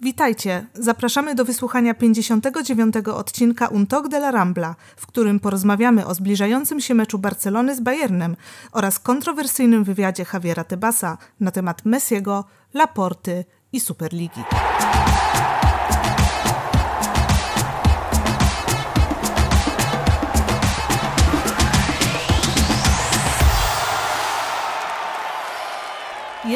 Witajcie! Zapraszamy do wysłuchania 59. odcinka Un Toc de la Rambla, w którym porozmawiamy o zbliżającym się meczu Barcelony z Bayernem oraz kontrowersyjnym wywiadzie Javiera Tebasa na temat Messiego, Laporty i Superligi.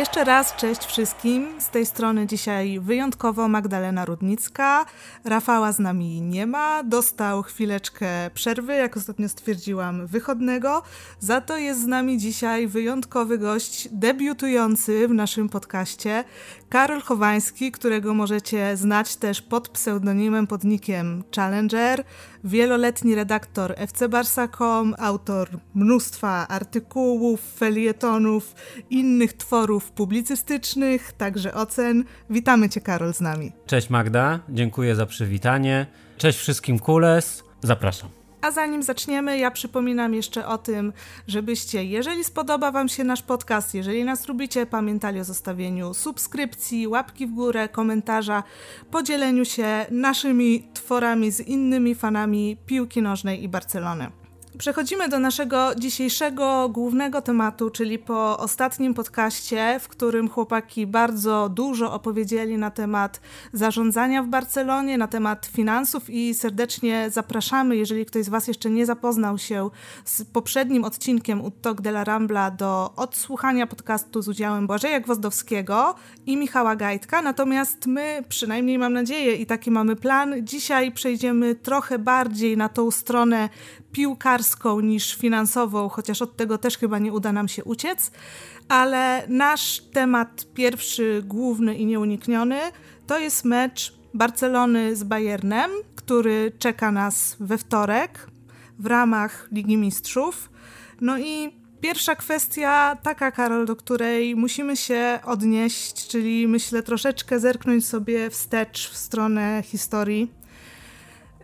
Jeszcze raz cześć wszystkim. Z tej strony dzisiaj wyjątkowo Magdalena Rudnicka. Rafała z nami nie ma. Dostał chwileczkę przerwy, jak ostatnio stwierdziłam, wychodnego. Za to jest z nami dzisiaj wyjątkowy gość, debiutujący w naszym podcaście, Karol Chowański, którego możecie znać też pod pseudonimem, pod nickiem Challenger, wieloletni redaktor FC Barsa.com, autor mnóstwa artykułów, felietonów, innych tworów publicystycznych, także ocen. Witamy Cię, Karol, z nami. Cześć Magda, dziękuję za przywitanie. Cześć wszystkim Kules, zapraszam. A zanim zaczniemy, ja przypominam jeszcze o tym, żebyście, jeżeli spodoba Wam się nasz podcast, jeżeli nas lubicie, pamiętali o zostawieniu subskrypcji, łapki w górę, komentarza, podzieleniu się naszymi tworami z innymi fanami piłki nożnej i Barcelony. Przechodzimy do naszego dzisiejszego głównego tematu, czyli po ostatnim podcaście, w którym chłopaki bardzo dużo opowiedzieli na temat zarządzania w Barcelonie, na temat finansów i serdecznie zapraszamy, jeżeli ktoś z Was jeszcze nie zapoznał się z poprzednim odcinkiem Uttok de la Rambla, do odsłuchania podcastu z udziałem Błażeja Gwozdowskiego i Michała Gajtka. Natomiast my, przynajmniej mam nadzieję i taki mamy plan, dzisiaj przejdziemy trochę bardziej na tą stronę piłkarską niż finansową, chociaż od tego też chyba nie uda nam się uciec. Ale nasz temat pierwszy, główny i nieunikniony to jest mecz Barcelony z Bayernem, który czeka nas we wtorek w ramach Ligi Mistrzów. No i pierwsza kwestia, taka Karol, do której musimy się odnieść, czyli myślę troszeczkę zerknąć sobie wstecz w stronę historii.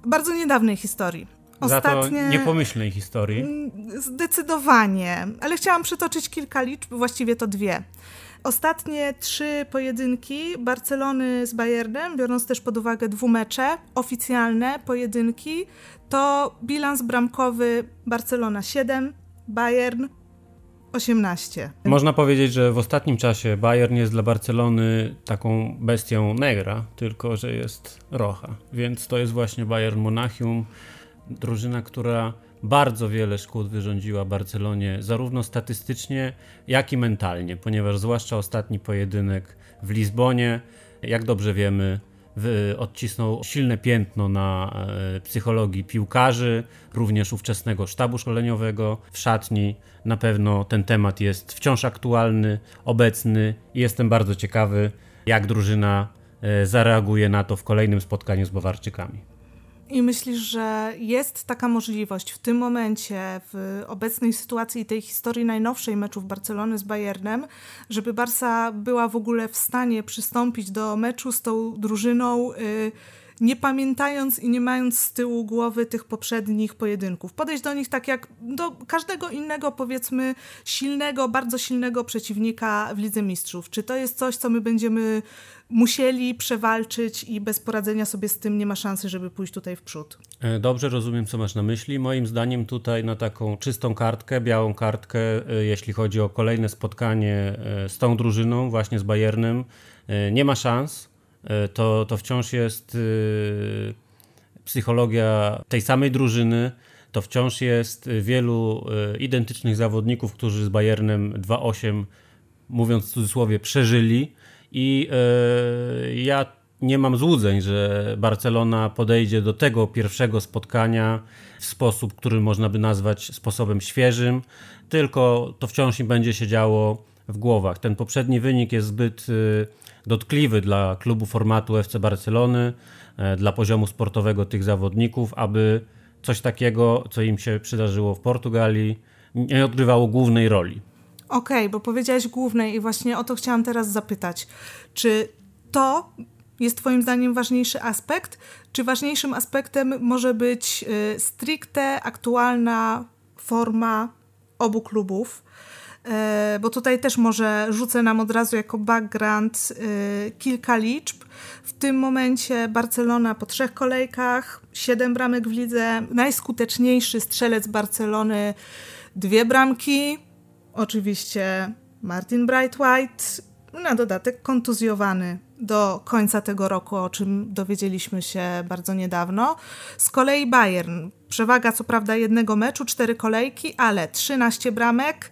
Bardzo niedawnej historii Ostatnie... Za niepomyślnej historii. Mm, zdecydowanie, ale chciałam przytoczyć kilka liczb, właściwie to dwie. Ostatnie trzy pojedynki Barcelony z Bayernem, biorąc też pod uwagę dwumecze, oficjalne pojedynki, to bilans bramkowy Barcelona 7, Bayern 18. Można powiedzieć, że w ostatnim czasie Bayern jest dla Barcelony taką bestią negra, tylko że jest rocha. Więc to jest właśnie Bayern Monachium drużyna, która bardzo wiele szkód wyrządziła Barcelonie, zarówno statystycznie, jak i mentalnie, ponieważ zwłaszcza ostatni pojedynek w Lizbonie, jak dobrze wiemy, odcisnął silne piętno na e, psychologii piłkarzy, również ówczesnego sztabu szkoleniowego w szatni. Na pewno ten temat jest wciąż aktualny, obecny i jestem bardzo ciekawy, jak drużyna e, zareaguje na to w kolejnym spotkaniu z Bawarczykami. I myślisz, że jest taka możliwość w tym momencie, w obecnej sytuacji tej historii najnowszej meczów Barcelony z Bayernem, żeby Barsa była w ogóle w stanie przystąpić do meczu z tą drużyną, yy, nie pamiętając i nie mając z tyłu głowy tych poprzednich pojedynków. Podejść do nich tak jak do każdego innego, powiedzmy, silnego, bardzo silnego przeciwnika w Lidze Mistrzów. Czy to jest coś, co my będziemy musieli przewalczyć i bez poradzenia sobie z tym nie ma szansy, żeby pójść tutaj w przód. E, dobrze rozumiem, co masz na myśli. Moim zdaniem tutaj na taką czystą kartkę, białą kartkę, e, jeśli chodzi o kolejne spotkanie e, z tą drużyną, właśnie z Bayernem, nie ma szans. To, to wciąż jest psychologia tej samej drużyny, to wciąż jest wielu identycznych zawodników, którzy z Bayernem 2-8, mówiąc w cudzysłowie, przeżyli. I e, ja nie mam złudzeń, że Barcelona podejdzie do tego pierwszego spotkania w sposób, który można by nazwać sposobem świeżym, tylko to wciąż im będzie się działo w głowach. Ten poprzedni wynik jest zbyt e, dotkliwy dla klubu formatu FC Barcelony, e, dla poziomu sportowego tych zawodników, aby coś takiego, co im się przydarzyło w Portugalii, nie odgrywało głównej roli. Okej, okay, bo powiedziałaś głównej i właśnie o to chciałam teraz zapytać. Czy to jest Twoim zdaniem ważniejszy aspekt? Czy ważniejszym aspektem może być y, stricte aktualna forma obu klubów? E, bo tutaj też może rzucę nam od razu jako background e, kilka liczb. W tym momencie Barcelona po trzech kolejkach, siedem bramek w lidze, najskuteczniejszy strzelec Barcelony, dwie bramki, oczywiście Martin Brightwhite, na dodatek kontuzjowany do końca tego roku, o czym dowiedzieliśmy się bardzo niedawno. Z kolei Bayern, przewaga co prawda jednego meczu, cztery kolejki, ale 13 bramek,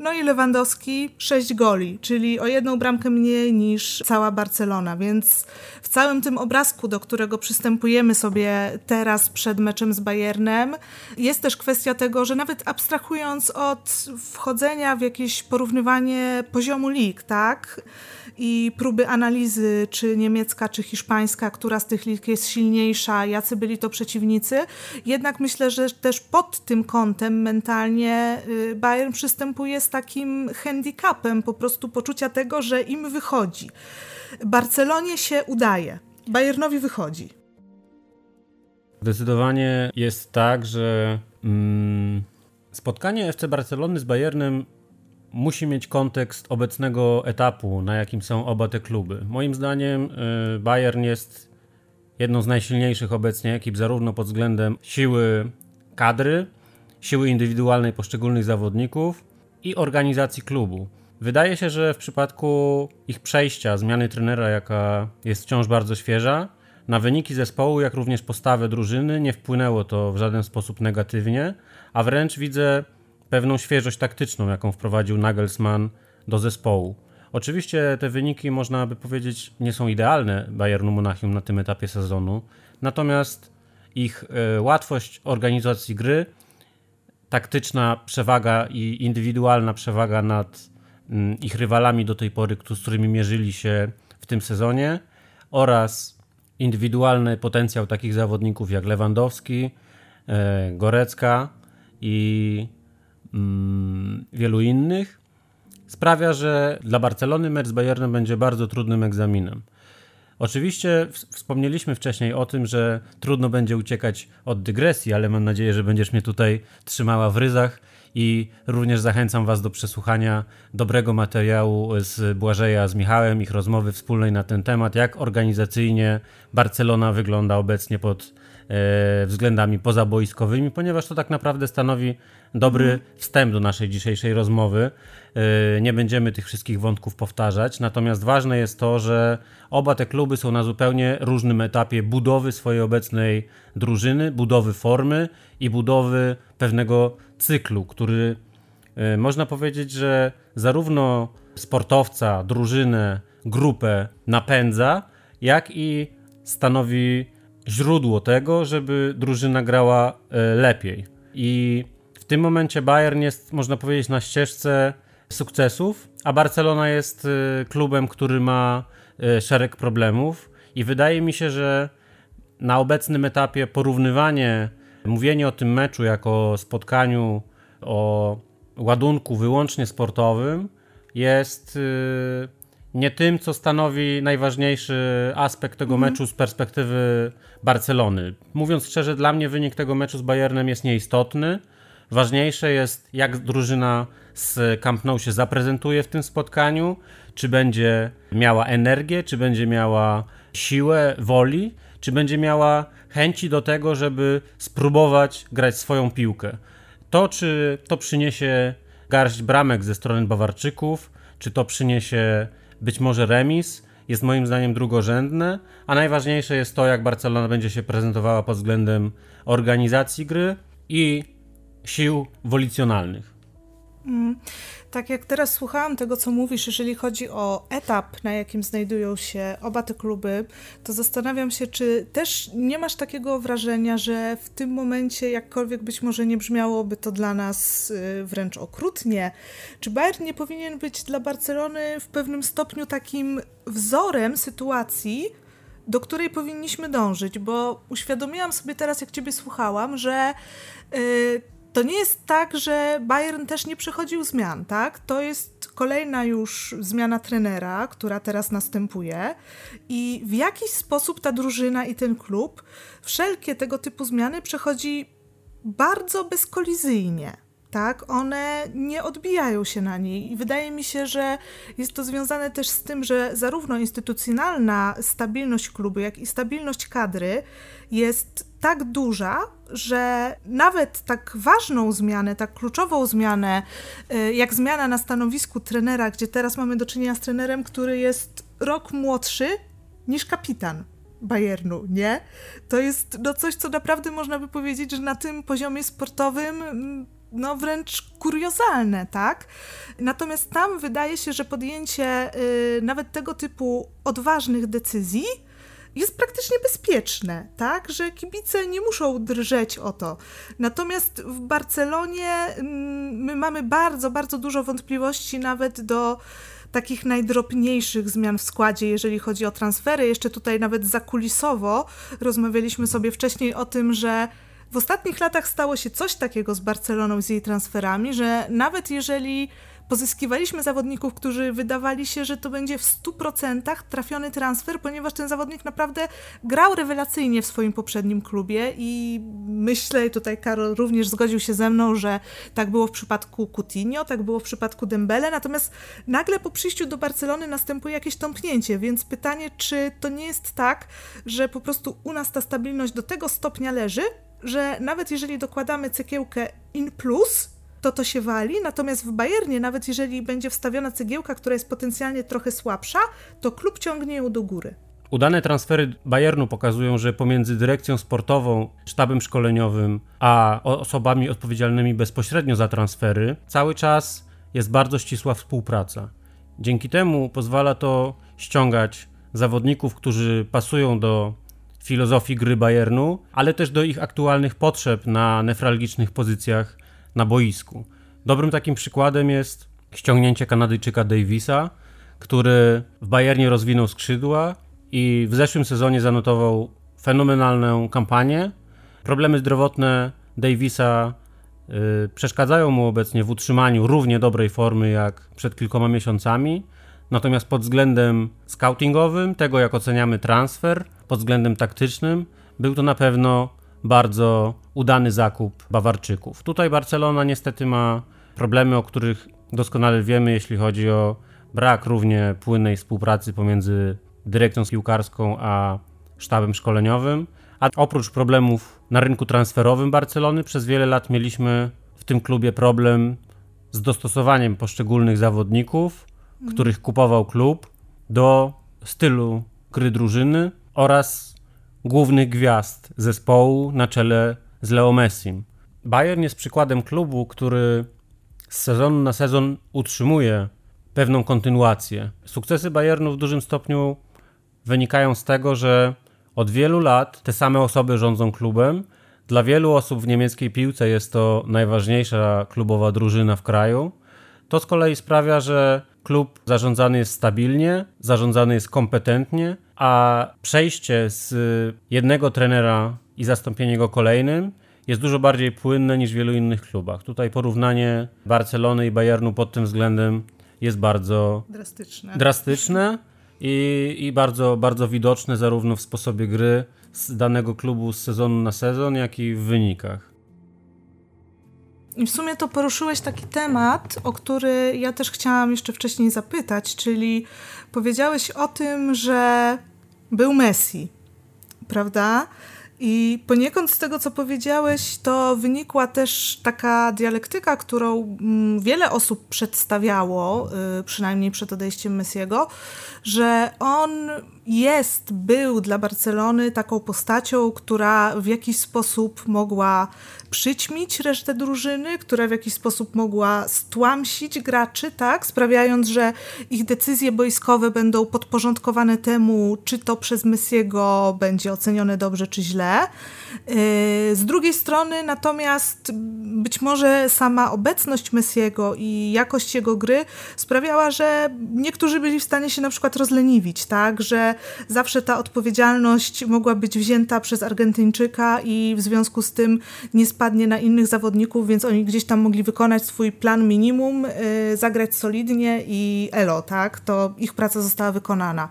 no i Lewandowski 6 goli, czyli o jedną bramkę mniej niż cała Barcelona, więc w całym tym obrazku, do którego przystępujemy sobie teraz przed meczem z Bayernem, jest też kwestia tego, że nawet abstrahując od wchodzenia w jakieś porównywanie poziomu lig, tak? i próby analizy, czy niemiecka, czy hiszpańska, która z tych lig jest silniejsza, jacy byli to przeciwnicy. Jednak myślę, że też pod tym kątem mentalnie y, Bayern przystępuje z takim handicapem po prostu poczucia tego, że im wychodzi. Barcelonie się udaje, Bayernowi wychodzi. Zdecydowanie jest tak, że mm, spotkanie FC Barcelony z Bayernem musi mieć kontekst obecnego etapu, na jakim są oba te kluby. Moim zdaniem y, Bayern jest jedną z najsilniejszych obecnie ekip, zarówno pod względem siły kadry, siły indywidualnej poszczególnych zawodników i organizacji klubu. Wydaje się, że w przypadku ich przejścia, zmiany trenera, jaka jest wciąż bardzo świeża, na wyniki zespołu, jak również postawę drużyny nie wpłynęło to w żaden sposób negatywnie, a wręcz widzę pewną świeżość taktyczną, jaką wprowadził Nagelsmann do zespołu. Oczywiście te wyniki, można by powiedzieć, nie są idealne Bayernu Monachium na tym etapie sezonu, natomiast ich e, łatwość organizacji gry, taktyczna przewaga i indywidualna przewaga nad mm, ich rywalami do tej pory, z którymi mierzyli się w tym sezonie oraz indywidualny potencjał takich zawodników jak Lewandowski, e, Gorecka i Mm, wielu innych, sprawia, że dla Barcelony mecz z Bayernem będzie bardzo trudnym egzaminem. Oczywiście wspomnieliśmy wcześniej o tym, że trudno będzie uciekać od dygresji, ale mam nadzieję, że będziesz mnie tutaj trzymała w ryzach i również zachęcam Was do przesłuchania dobrego materiału z Błażeja z Michałem, ich rozmowy wspólnej na ten temat, jak organizacyjnie Barcelona wygląda obecnie pod względami pozaboiskowymi, ponieważ to tak naprawdę stanowi dobry mhm. wstęp do naszej dzisiejszej rozmowy. E, nie będziemy tych wszystkich wątków powtarzać, natomiast ważne jest to, że oba te kluby są na zupełnie różnym etapie budowy swojej obecnej drużyny, budowy formy i budowy pewnego cyklu, który e, można powiedzieć, że zarówno sportowca, drużynę, grupę napędza, jak i stanowi źródło tego, żeby drużyna grała e, lepiej. I w tym momencie Bayern jest, można powiedzieć, na ścieżce sukcesów, a Barcelona jest e, klubem, który ma szereg problemów. I wydaje mi się, że na obecnym etapie porównywanie Mówienie o tym meczu jako spotkaniu o ładunku wyłącznie sportowym jest nie tym, co stanowi najważniejszy aspekt tego mhm. meczu z perspektywy Barcelony. Mówiąc szczerze, dla mnie wynik tego meczu z Bayernem jest nieistotny. Ważniejsze jest, jak drużyna z Camp Nou się zaprezentuje w tym spotkaniu, czy będzie miała energię, czy będzie miała siłę woli, czy będzie miała chęci do tego, żeby spróbować grać swoją piłkę. To, czy to przyniesie garść bramek ze strony Bawarczyków, czy to przyniesie być może remis, jest moim zdaniem drugorzędne, a najważniejsze jest to, jak Barcelona będzie się prezentowała pod względem organizacji gry i sił wolicjonalnych. Mm. Tak jak teraz słuchałam tego, co mówisz, jeżeli chodzi o etap, na jakim znajdują się oba te kluby, to zastanawiam się, czy też nie masz takiego wrażenia, że w tym momencie, jakkolwiek być może nie brzmiałoby to dla nas y, wręcz okrutnie, czy Bayern nie powinien być dla Barcelony w pewnym stopniu takim wzorem sytuacji, do której powinniśmy dążyć, bo uświadomiłam sobie teraz, jak Ciebie słuchałam, że. Yy, to nie jest tak, że Bayern też nie przechodził zmian, tak? To jest kolejna już zmiana trenera, która teraz następuje i w jakiś sposób ta drużyna i ten klub wszelkie tego typu zmiany przechodzi bardzo bezkolizyjnie. tak, one nie odbijają się na niej. I wydaje mi się, że jest to związane też z tym, że zarówno instytucjonalna stabilność klubu, jak i stabilność kadry jest tak duża, że nawet tak ważną zmianę, tak kluczową zmianę, y, jak zmiana na stanowisku trenera, gdzie teraz mamy do czynienia z trenerem, który jest rok młodszy niż kapitan. Bayernu, nie? To jest no, coś, co naprawdę można by powiedzieć, że na tym poziomie sportowym mm, no wręcz kuriozalne, tak? Natomiast tam wydaje się, że podjęcie y, nawet tego typu odważnych decyzji jest praktycznie bezpieczne, tak? Że kibice nie muszą drżeć o to. Natomiast w Barcelonie y, my mamy bardzo, bardzo dużo wątpliwości nawet do takich najdrobniejszych zmian w składzie, jeżeli chodzi o transfery. Jeszcze tutaj nawet zakulisowo rozmawialiśmy sobie wcześniej o tym, że w ostatnich latach stało się coś takiego z Barceloną, z jej transferami, że nawet jeżeli pozyskiwaliśmy zawodników, którzy wydawali się, że to będzie w 100% trafiony transfer, ponieważ ten zawodnik naprawdę grał rewelacyjnie w swoim poprzednim klubie i myślę, tutaj Karol również zgodził się ze mną, że tak było w przypadku Coutinho, tak było w przypadku Dembele, natomiast nagle po przyjściu do Barcelony następuje jakieś tąpnięcie, więc pytanie, czy to nie jest tak, że po prostu u nas ta stabilność do tego stopnia leży, że nawet jeżeli dokładamy cegiełkę in plus, to to się wali, natomiast w Bayernie, nawet jeżeli będzie wstawiona cegiełka, która jest potencjalnie trochę słabsza, to klub ciągnie ją do góry. Udane transfery Bayernu pokazują, że pomiędzy dyrekcją sportową, sztabem szkoleniowym, a osobami odpowiedzialnymi bezpośrednio za transfery cały czas jest bardzo ścisła współpraca. Dzięki temu pozwala to ściągać zawodników, którzy pasują do filozofii gry Bayernu, ale też do ich aktualnych potrzeb na nefralgicznych pozycjach na boisku. Dobrym takim przykładem jest ściągnięcie Kanadyjczyka Davisa, który w Bayernie rozwinął skrzydła i w zeszłym sezonie zanotował fenomenalną kampanię. Problemy zdrowotne Davisa yy, przeszkadzają mu obecnie w utrzymaniu równie dobrej formy jak przed kilkoma miesiącami. Natomiast pod względem scoutingowym, tego jak oceniamy transfer, pod względem taktycznym, był to na pewno bardzo udany zakup Bawarczyków. Tutaj Barcelona niestety ma problemy, o których doskonale wiemy, jeśli chodzi o brak równie płynnej współpracy pomiędzy dyrekcją piłkarską a sztabem szkoleniowym. A oprócz problemów na rynku transferowym Barcelony, przez wiele lat mieliśmy w tym klubie problem z dostosowaniem poszczególnych zawodników, których kupował klub, do stylu gry drużyny oraz głównych gwiazd zespołu na czele z Leo Messim. Bayern jest przykładem klubu, który z sezonu na sezon utrzymuje pewną kontynuację. Sukcesy Bayernu w dużym stopniu wynikają z tego, że od wielu lat te same osoby rządzą klubem. Dla wielu osób w niemieckiej piłce jest to najważniejsza klubowa drużyna w kraju. To z kolei sprawia, że klub zarządzany jest stabilnie, zarządzany jest kompetentnie, a przejście z jednego trenera i zastąpienie go kolejnym jest dużo bardziej płynne niż w wielu innych klubach. Tutaj porównanie Barcelony i Bayernu pod tym względem jest bardzo drastyczne, drastyczne i, i bardzo, bardzo widoczne zarówno w sposobie gry z danego klubu z sezonu na sezon, jak i w wynikach. I w sumie to poruszyłeś taki temat, o który ja też chciałam jeszcze wcześniej zapytać, czyli powiedziałeś o tym, że był Messi, prawda? I poniekąd z tego, co powiedziałeś, to wynikła też taka dialektyka, którą mm, wiele osób przedstawiało, y, przynajmniej przed odejściem Messiego, że on jest, był dla Barcelony taką postacią, która w jakiś sposób mogła przyćmić resztę drużyny, która w jakiś sposób mogła stłamsić graczy, tak, sprawiając, że ich decyzje boiskowe będą podporządkowane temu, czy to przez Messiego będzie ocenione dobrze, czy źle. Yy, z drugiej strony natomiast być może sama obecność Messiego i jakość jego gry sprawiała, że niektórzy byli w stanie się na przykład rozleniwić, tak, że zawsze ta odpowiedzialność mogła być wzięta przez Argentyńczyka i w związku z tym nie spadnie na innych zawodników, więc oni gdzieś tam mogli wykonać swój plan minimum, yy, zagrać solidnie i elo, tak, to ich praca została wykonana.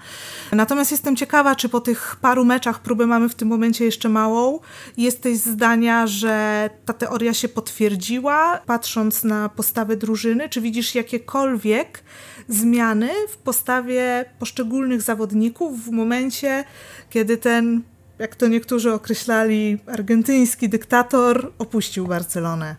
Natomiast jestem ciekawa, czy po tych paru meczach próbę mamy w tym momencie jeszcze Małą. Jesteś zdania, że ta teoria się potwierdziła, patrząc na postawę drużyny? Czy widzisz jakiekolwiek zmiany w postawie poszczególnych zawodników w momencie, kiedy ten, jak to niektórzy określali, argentyński dyktator opuścił Barcelonę?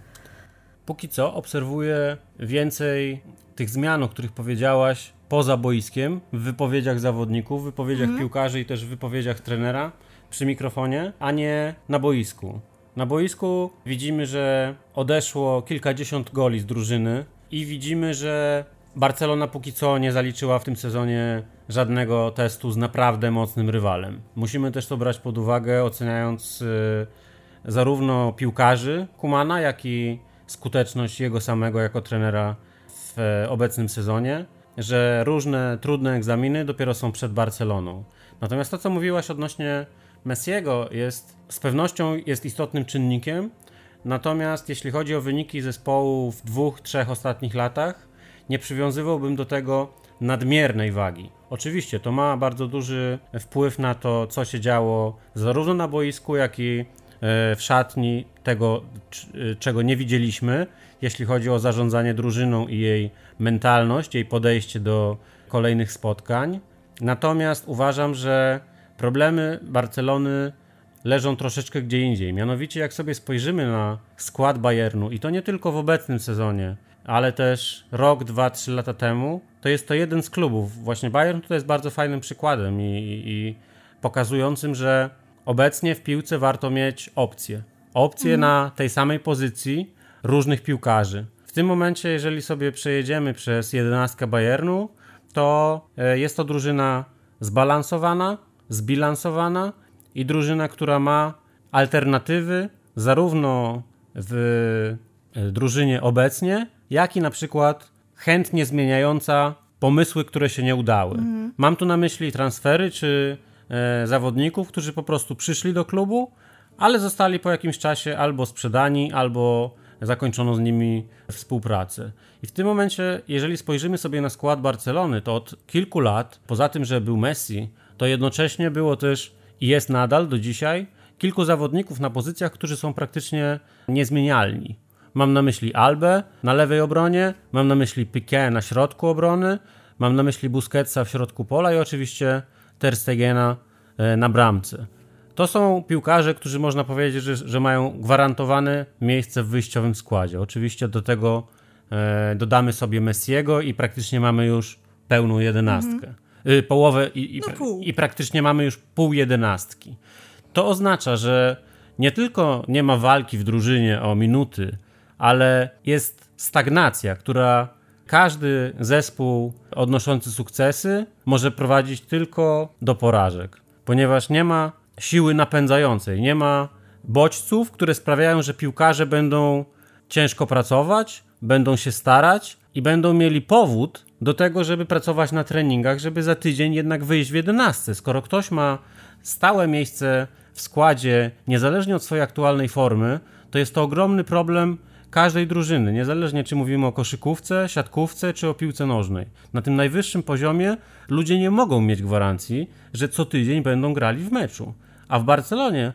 Póki co obserwuję więcej tych zmian, o których powiedziałaś, poza boiskiem, w wypowiedziach zawodników, w wypowiedziach mm. piłkarzy i też w wypowiedziach trenera przy mikrofonie, a nie na boisku. Na boisku widzimy, że odeszło kilkadziesiąt goli z drużyny i widzimy, że Barcelona póki co nie zaliczyła w tym sezonie żadnego testu z naprawdę mocnym rywalem. Musimy też to brać pod uwagę, oceniając y, zarówno piłkarzy Kumana, jak i skuteczność jego samego jako trenera w obecnym sezonie, że różne trudne egzaminy dopiero są przed Barceloną. Natomiast to, co mówiłaś odnośnie Messiego, jest z pewnością jest istotnym czynnikiem. Natomiast jeśli chodzi o wyniki zespołu w dwóch, trzech ostatnich latach, nie przywiązywałbym do tego nadmiernej wagi. Oczywiście to ma bardzo duży wpływ na to, co się działo zarówno na boisku, jak i e, w szatni, tego e, czego nie widzieliśmy, jeśli chodzi o zarządzanie drużyną i jej mentalność, jej podejście do kolejnych spotkań. Natomiast uważam, że problemy Barcelony leżą troszeczkę gdzie indziej. Mianowicie, jak sobie spojrzymy na skład Bayernu, i to nie tylko w obecnym sezonie, ale też rok, dwa, trzy lata temu, to jest to jeden z klubów. Właśnie Bayern tutaj jest bardzo fajnym przykładem i, i pokazującym, że obecnie w piłce warto mieć opcje. Opcje mhm. na tej samej pozycji różnych piłkarzy. W tym momencie, jeżeli sobie przejedziemy przez jedenastkę Bayernu, to e, jest to drużyna zbalansowana, zbilansowana i drużyna, która ma alternatywy zarówno w e, drużynie obecnie, jak i na przykład chętnie zmieniająca pomysły, które się nie udały. Mhm. Mam tu na myśli transfery czy e, zawodników, którzy po prostu przyszli do klubu, ale zostali po jakimś czasie albo sprzedani, albo zakończono z nimi współpracę. I w tym momencie, jeżeli spojrzymy sobie na skład Barcelony, to od kilku lat, poza tym, że był Messi, to jednocześnie było też i jest nadal do dzisiaj kilku zawodników na pozycjach, którzy są praktycznie niezmienialni. Mam na myśli Albę na lewej obronie, mam na myśli Piqué na środku obrony, mam na myśli Busquetsa w środku pola i oczywiście Ter Stegena e, na bramce. To są piłkarze, którzy można powiedzieć, że, że mają gwarantowane miejsce w wyjściowym składzie. Oczywiście do tego e, dodamy sobie Messiego i praktycznie mamy już pełną jedenastkę. Mhm. Y, połowę i, i, no i praktycznie mamy już pół jedenastki. To oznacza, że nie tylko nie ma walki w drużynie o minuty, ale jest stagnacja, która każdy zespół odnoszący sukcesy może prowadzić tylko do porażek, ponieważ nie ma siły napędzającej, nie ma bodźców, które sprawiają, że piłkarze będą ciężko pracować, będą się starać i będą mieli powód do tego, żeby pracować na treningach, żeby za tydzień jednak wyjść w 11. Skoro ktoś ma stałe miejsce w składzie, niezależnie od swojej aktualnej formy, to jest to ogromny problem każdej drużyny, niezależnie czy mówimy o koszykówce, siatkówce czy o piłce nożnej. Na tym najwyższym poziomie ludzie nie mogą mieć gwarancji, że co tydzień będą grali w meczu. A w Barcelonie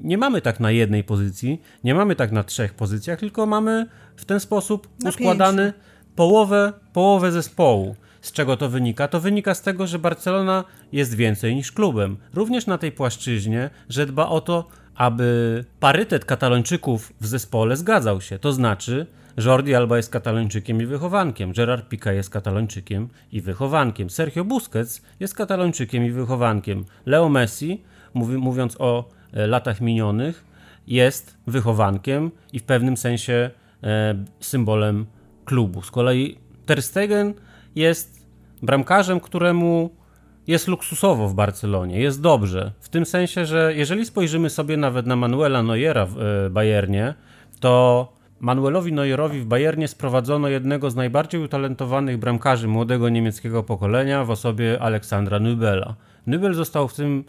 nie mamy tak na jednej pozycji, nie mamy tak na trzech pozycjach, tylko mamy w ten sposób na uskładany połowę, połowę zespołu. Z czego to wynika? To wynika z tego, że Barcelona jest więcej niż klubem. Również na tej płaszczyźnie, że dba o to, aby parytet katalończyków w zespole zgadzał się. To znaczy, Jordi Alba jest katalończykiem i wychowankiem, Gerard Pica jest katalończykiem i wychowankiem, Sergio Busquets jest katalończykiem i wychowankiem, Leo Messi, mówi, mówiąc o e, latach minionych, jest wychowankiem i w pewnym sensie e, symbolem klubu. Z kolei Ter Stegen jest bramkarzem, któremu jest luksusowo w Barcelonie, jest dobrze. W tym sensie, że jeżeli spojrzymy sobie nawet na Manuela Neuera w e, Bayernie, to Manuelowi Neuerowi w Bayernie sprowadzono jednego z najbardziej utalentowanych bramkarzy młodego niemieckiego pokolenia w osobie Aleksandra Nübela. Nübel został w tym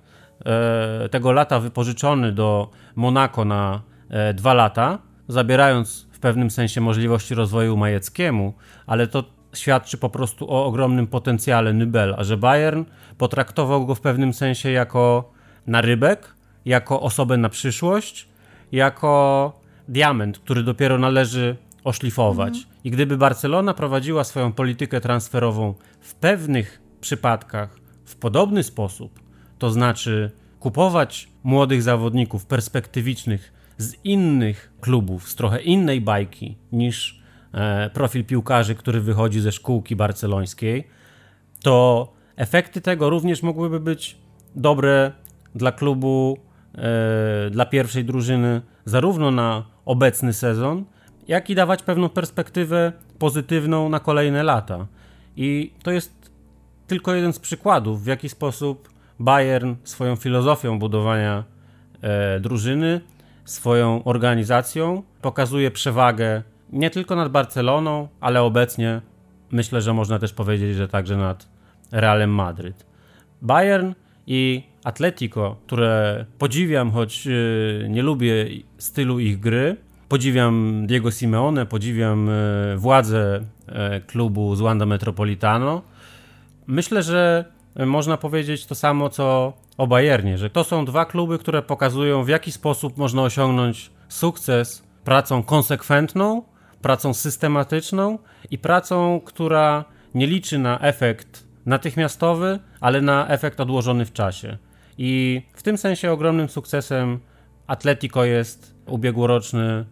e, tego lata wypożyczony do Monako na e, dwa lata, zabierając pewnym sensie możliwości rozwoju Majeckiemu, ale to świadczy po prostu o ogromnym potencjale Nübela, że Bayern potraktował go w pewnym sensie jako narybek jako osobę na przyszłość, jako diament, który dopiero należy oszlifować. Mhm. I gdyby Barcelona prowadziła swoją politykę transferową w pewnych przypadkach w podobny sposób, to znaczy kupować młodych zawodników perspektywicznych z innych klubów, z trochę innej bajki niż e, profil piłkarzy, który wychodzi ze szkółki barcelońskiej, to efekty tego również mogłyby być dobre dla klubu, e, dla pierwszej drużyny, zarówno na obecny sezon, jak i dawać pewną perspektywę pozytywną na kolejne lata. I to jest tylko jeden z przykładów, w jaki sposób Bayern swoją filozofią budowania e, drużyny, swoją organizacją pokazuje przewagę nie tylko nad Barceloną, ale obecnie myślę, że można też powiedzieć, że także nad Realem Madryt. Bayern i Atletico, które podziwiam, choć e, nie lubię stylu ich gry, podziwiam Diego Simeone, podziwiam e, władzę e, klubu z Wanda Metropolitano. Myślę, że można powiedzieć to samo co o Bayernie, że to są dwa kluby, które pokazują w jaki sposób można osiągnąć sukces pracą konsekwentną, pracą systematyczną i pracą, która nie liczy na efekt natychmiastowy, ale na efekt odłożony w czasie. I w tym sensie ogromnym sukcesem Atletico jest ubiegłoroczny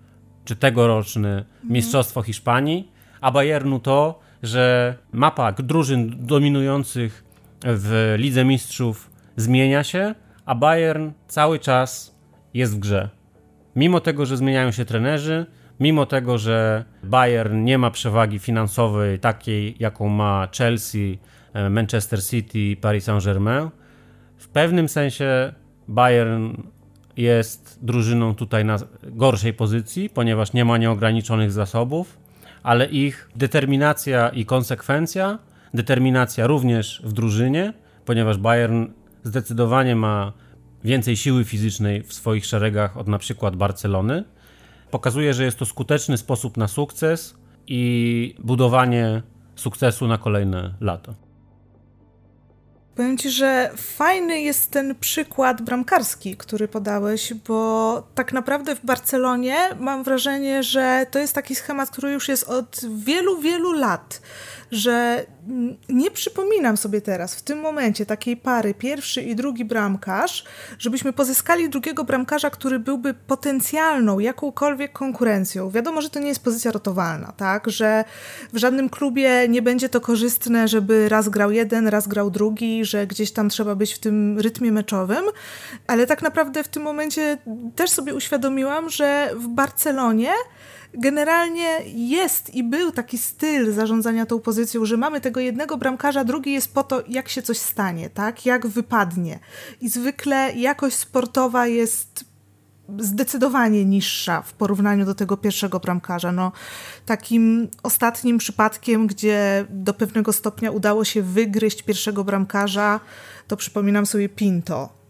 czy tegoroczny mhm. Mistrzostwo Hiszpanii, a Bayernu to, że mapa drużyn dominujących w Lidze Mistrzów zmienia się, a Bayern cały czas jest w grze. Mimo tego, że zmieniają się trenerzy, mimo tego, że Bayern nie ma przewagi finansowej takiej, jaką ma Chelsea, e, Manchester City Paris Saint-Germain, w pewnym sensie Bayern jest drużyną tutaj na gorszej pozycji, ponieważ nie ma nieograniczonych zasobów, ale ich determinacja i konsekwencja, determinacja również w drużynie, ponieważ Bayern zdecydowanie ma więcej siły fizycznej w swoich szeregach od na przykład Barcelony, pokazuje, że jest to skuteczny sposób na sukces i budowanie sukcesu na kolejne lata. Powiem ci, że fajny jest ten przykład bramkarski, który podałeś, bo tak naprawdę w Barcelonie mam wrażenie, że to jest taki schemat, który już jest od wielu, wielu lat że nie przypominam sobie teraz w tym momencie takiej pary pierwszy i drugi bramkarz, żebyśmy pozyskali drugiego bramkarza, który byłby potencjalną jakąkolwiek konkurencją. Wiadomo, że to nie jest pozycja rotowalna, tak, że w żadnym klubie nie będzie to korzystne, żeby raz grał jeden, raz grał drugi, że gdzieś tam trzeba być w tym rytmie meczowym, ale tak naprawdę w tym momencie też sobie uświadomiłam, że w Barcelonie generalnie jest i był taki styl zarządzania tą pozycją, że mamy tego jednego bramkarza, drugi jest po to, jak się coś stanie, tak? Jak wypadnie. I zwykle jakość sportowa jest zdecydowanie niższa w porównaniu do tego pierwszego bramkarza. No, takim ostatnim przypadkiem, gdzie do pewnego stopnia udało się wygryźć pierwszego bramkarza, to przypominam sobie Pinto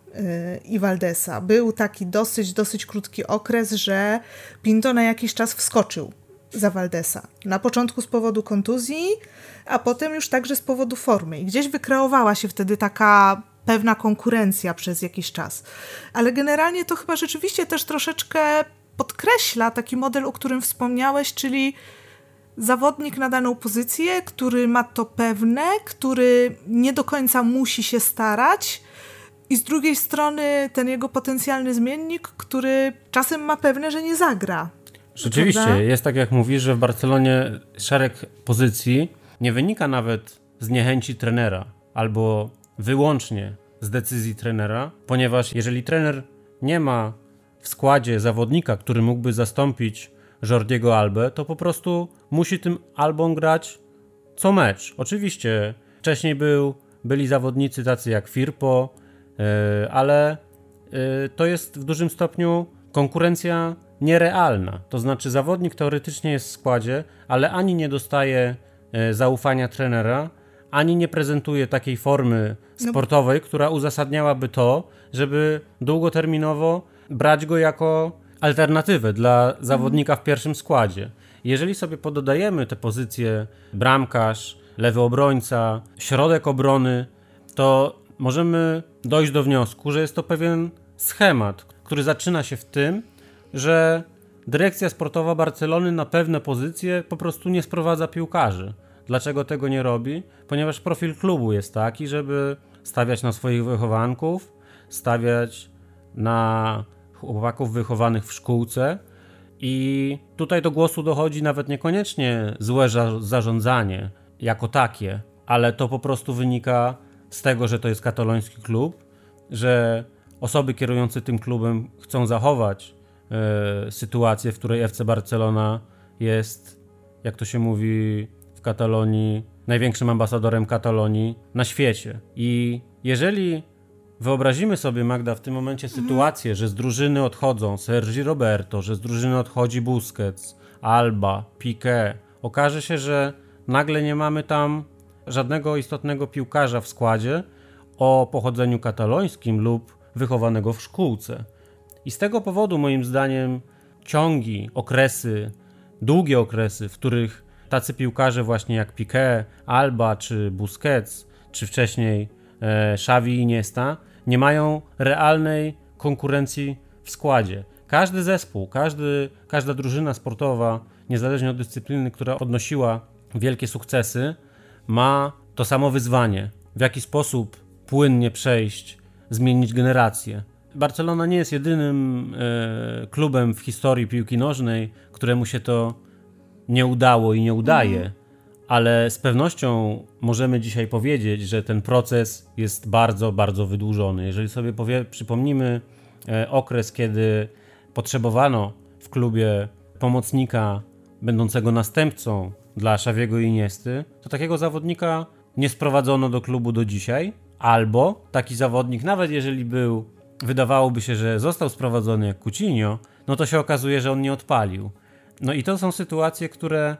i Valdesa. Był taki dosyć, dosyć krótki okres, że Pinto na jakiś czas wskoczył za Valdesa. Na początku z powodu kontuzji, a potem już także z powodu formy. I gdzieś wykreowała się wtedy taka pewna konkurencja przez jakiś czas. Ale generalnie to chyba rzeczywiście też troszeczkę podkreśla taki model, o którym wspomniałeś, czyli zawodnik na daną pozycję, który ma to pewne, który nie do końca musi się starać, i z drugiej strony ten jego potencjalny zmiennik, który czasem ma pewne, że nie zagra. Rzeczywiście, prawda? jest tak jak mówisz, że w Barcelonie szereg pozycji nie wynika nawet z niechęci trenera albo wyłącznie z decyzji trenera, ponieważ jeżeli trener nie ma w składzie zawodnika, który mógłby zastąpić Jordiego Albę, to po prostu musi tym Albą grać co mecz. Oczywiście wcześniej był, byli zawodnicy tacy jak Firpo, ale e, to jest w dużym stopniu konkurencja nierealna. To znaczy, zawodnik teoretycznie jest w składzie, ale ani nie dostaje e, zaufania trenera, ani nie prezentuje takiej formy no sportowej, no. która uzasadniałaby to, żeby długoterminowo brać go jako alternatywę dla zawodnika w pierwszym składzie. Jeżeli sobie pododajemy te pozycje bramkarz, lewy obrońca, środek obrony, to możemy dojść do wniosku, że jest to pewien schemat, który zaczyna się w tym, że dyrekcja sportowa Barcelony na pewne pozycje po prostu nie sprowadza piłkarzy. Dlaczego tego nie robi? Ponieważ profil klubu jest taki, żeby stawiać na swoich wychowanków, stawiać na chłopaków wychowanych w szkółce. I tutaj do głosu dochodzi nawet niekoniecznie złe zarządzanie jako takie, ale to po prostu wynika z tego, że to jest kataloński klub, że osoby kierujące tym klubem chcą zachować e, sytuację, w której FC Barcelona jest, jak to się mówi w Katalonii, największym ambasadorem Katalonii na świecie. I jeżeli wyobrazimy sobie, Magda, w tym momencie mhm. sytuację, że z drużyny odchodzą Sergi Roberto, że z drużyny odchodzi Busquets, Alba, Piqué, okaże się, że nagle nie mamy tam żadnego istotnego piłkarza w składzie o pochodzeniu katalońskim lub wychowanego w szkółce. I z tego powodu, moim zdaniem, ciągi, okresy, długie okresy, w których tacy piłkarze właśnie jak Piqué, Alba czy Busquets, czy wcześniej e, Xavi i Iniesta, nie mają realnej konkurencji w składzie. Każdy zespół, każdy, każda drużyna sportowa, niezależnie od dyscypliny, która odnosiła wielkie sukcesy, ma to samo wyzwanie. W jaki sposób płynnie przejść, zmienić generację. Barcelona nie jest jedynym e, klubem w historii piłki nożnej, któremu się to nie udało i nie udaje, mhm. ale z pewnością możemy dzisiaj powiedzieć, że ten proces jest bardzo, bardzo wydłużony. Jeżeli sobie powie, przypomnimy e, okres, kiedy potrzebowano w klubie pomocnika będącego następcą dla Szawiego Iniesty, to takiego zawodnika nie sprowadzono do klubu do dzisiaj, albo taki zawodnik, nawet jeżeli był, wydawałoby się, że został sprowadzony jak Coutinho, no to się okazuje, że on nie odpalił. No i to są sytuacje, które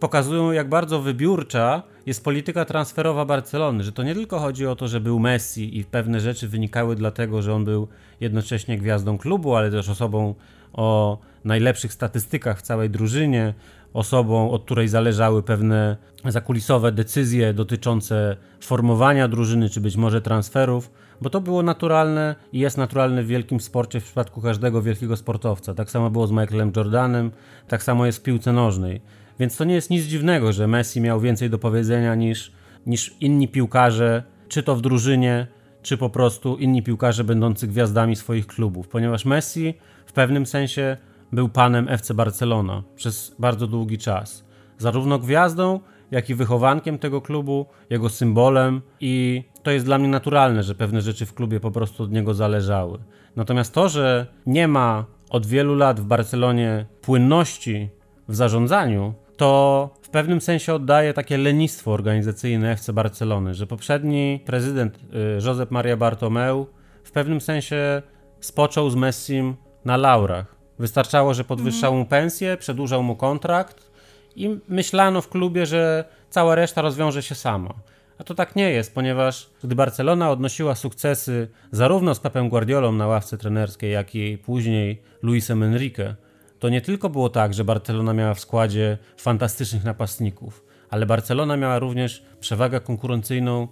pokazują, jak bardzo wybiórcza jest polityka transferowa Barcelony, że to nie tylko chodzi o to, że był Messi i pewne rzeczy wynikały dlatego, że on był jednocześnie gwiazdą klubu, ale też osobą o najlepszych statystykach w całej drużynie, osobą, od której zależały pewne zakulisowe decyzje dotyczące formowania drużyny, czy być może transferów, bo to było naturalne i jest naturalne w wielkim sporcie w przypadku każdego wielkiego sportowca. Tak samo było z Michaelem Jordanem, tak samo jest w piłce nożnej. Więc to nie jest nic dziwnego, że Messi miał więcej do powiedzenia niż, niż inni piłkarze, czy to w drużynie, czy po prostu inni piłkarze będący gwiazdami swoich klubów, ponieważ Messi w pewnym sensie był panem FC Barcelona przez bardzo długi czas. Zarówno gwiazdą, jak i wychowankiem tego klubu, jego symbolem i to jest dla mnie naturalne, że pewne rzeczy w klubie po prostu od niego zależały. Natomiast to, że nie ma od wielu lat w Barcelonie płynności w zarządzaniu, to w pewnym sensie oddaje takie lenistwo organizacyjne FC Barcelony, że poprzedni prezydent y, Josep Maria Bartomeu w pewnym sensie spoczął z Messim na laurach. Wystarczało, że podwyższał mu pensję, przedłużał mu kontrakt i myślano w klubie, że cała reszta rozwiąże się sama. A to tak nie jest, ponieważ gdy Barcelona odnosiła sukcesy zarówno z Pepem Guardiolą na ławce trenerskiej, jak i później Luisem Enrique, to nie tylko było tak, że Barcelona miała w składzie fantastycznych napastników, ale Barcelona miała również przewagę konkurencyjną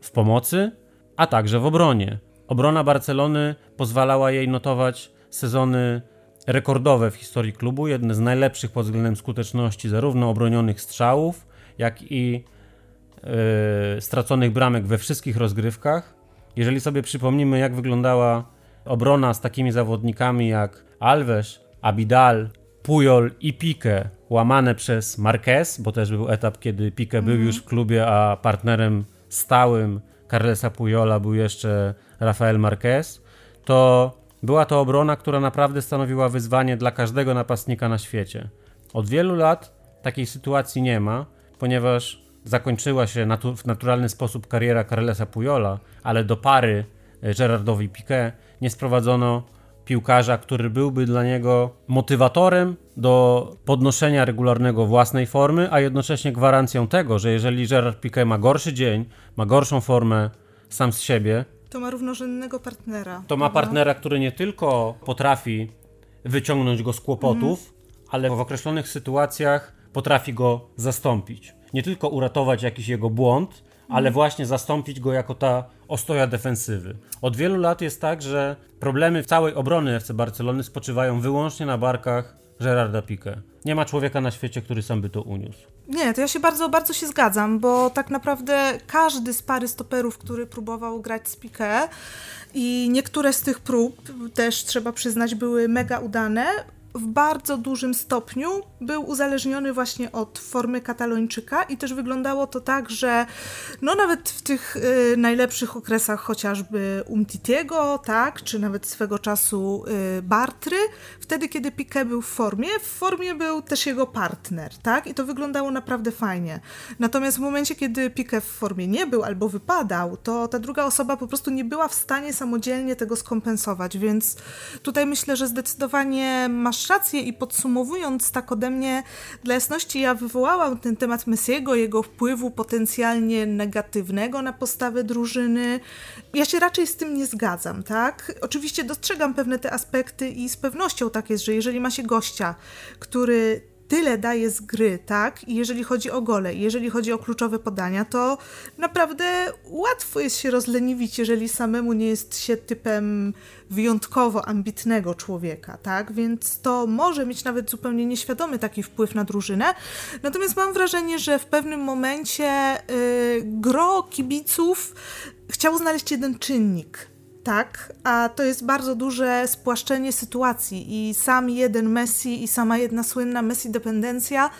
w pomocy, a także w obronie. Obrona Barcelony pozwalała jej notować sezony rekordowe w historii klubu, jedne z najlepszych pod względem skuteczności zarówno obronionych strzałów, jak i yy, straconych bramek we wszystkich rozgrywkach. Jeżeli sobie przypomnimy, jak wyglądała obrona z takimi zawodnikami jak Alves, Abidal, Pujol i Pique, łamane przez Marquez, bo też był etap, kiedy Pique był mhm. już w klubie, a partnerem stałym Carlesa Pujola był jeszcze Rafael Marquez, to była to obrona, która naprawdę stanowiła wyzwanie dla każdego napastnika na świecie. Od wielu lat takiej sytuacji nie ma, ponieważ zakończyła się natu w naturalny sposób kariera Carlesa Pujola, ale do pary e, Gerardowi Piqué nie sprowadzono piłkarza, który byłby dla niego motywatorem do podnoszenia regularnego własnej formy, a jednocześnie gwarancją tego, że jeżeli Gerard Piqué ma gorszy dzień, ma gorszą formę sam z siebie, to ma równorzędnego partnera. To ma partnera, który nie tylko potrafi wyciągnąć go z kłopotów, mhm. ale w określonych sytuacjach potrafi go zastąpić. Nie tylko uratować jakiś jego błąd, ale właśnie zastąpić go jako ta ostoja defensywy. Od wielu lat jest tak, że problemy w całej obrony FC Barcelony spoczywają wyłącznie na barkach Gerarda Piqué. Nie ma człowieka na świecie, który sam by to uniósł. Nie, to ja się bardzo, bardzo się zgadzam, bo tak naprawdę każdy z pary stoperów, który próbował grać z Piqué i niektóre z tych prób też trzeba przyznać były mega udane, w bardzo dużym stopniu był uzależniony właśnie od formy katalończyka i też wyglądało to tak, że no nawet w tych y, najlepszych okresach chociażby Umtitiego, tak, czy nawet swego czasu y, Bartry, wtedy kiedy Piqué był w formie, w formie był też jego partner, tak, i to wyglądało naprawdę fajnie. Natomiast w momencie, kiedy Piqué w formie nie był albo wypadał, to ta druga osoba po prostu nie była w stanie samodzielnie tego skompensować, więc tutaj myślę, że zdecydowanie masz i podsumowując tak ode mnie, dla jasności ja wywołałam ten temat Messiego, jego wpływu potencjalnie negatywnego na postawę drużyny. Ja się raczej z tym nie zgadzam, tak? Oczywiście dostrzegam pewne te aspekty i z pewnością tak jest, że jeżeli ma się gościa, który tyle daje z gry, tak? Jeżeli chodzi o gole, jeżeli chodzi o kluczowe podania, to naprawdę łatwo jest się rozleniwić, jeżeli samemu nie jest się typem wyjątkowo ambitnego człowieka, tak? Więc to może mieć nawet zupełnie nieświadomy taki wpływ na drużynę. Natomiast mam wrażenie, że w pewnym momencie yy, gro kibiców chciało znaleźć jeden czynnik, tak, a to jest bardzo duże spłaszczenie sytuacji i sam jeden Messi i sama jedna słynna Messi dependencja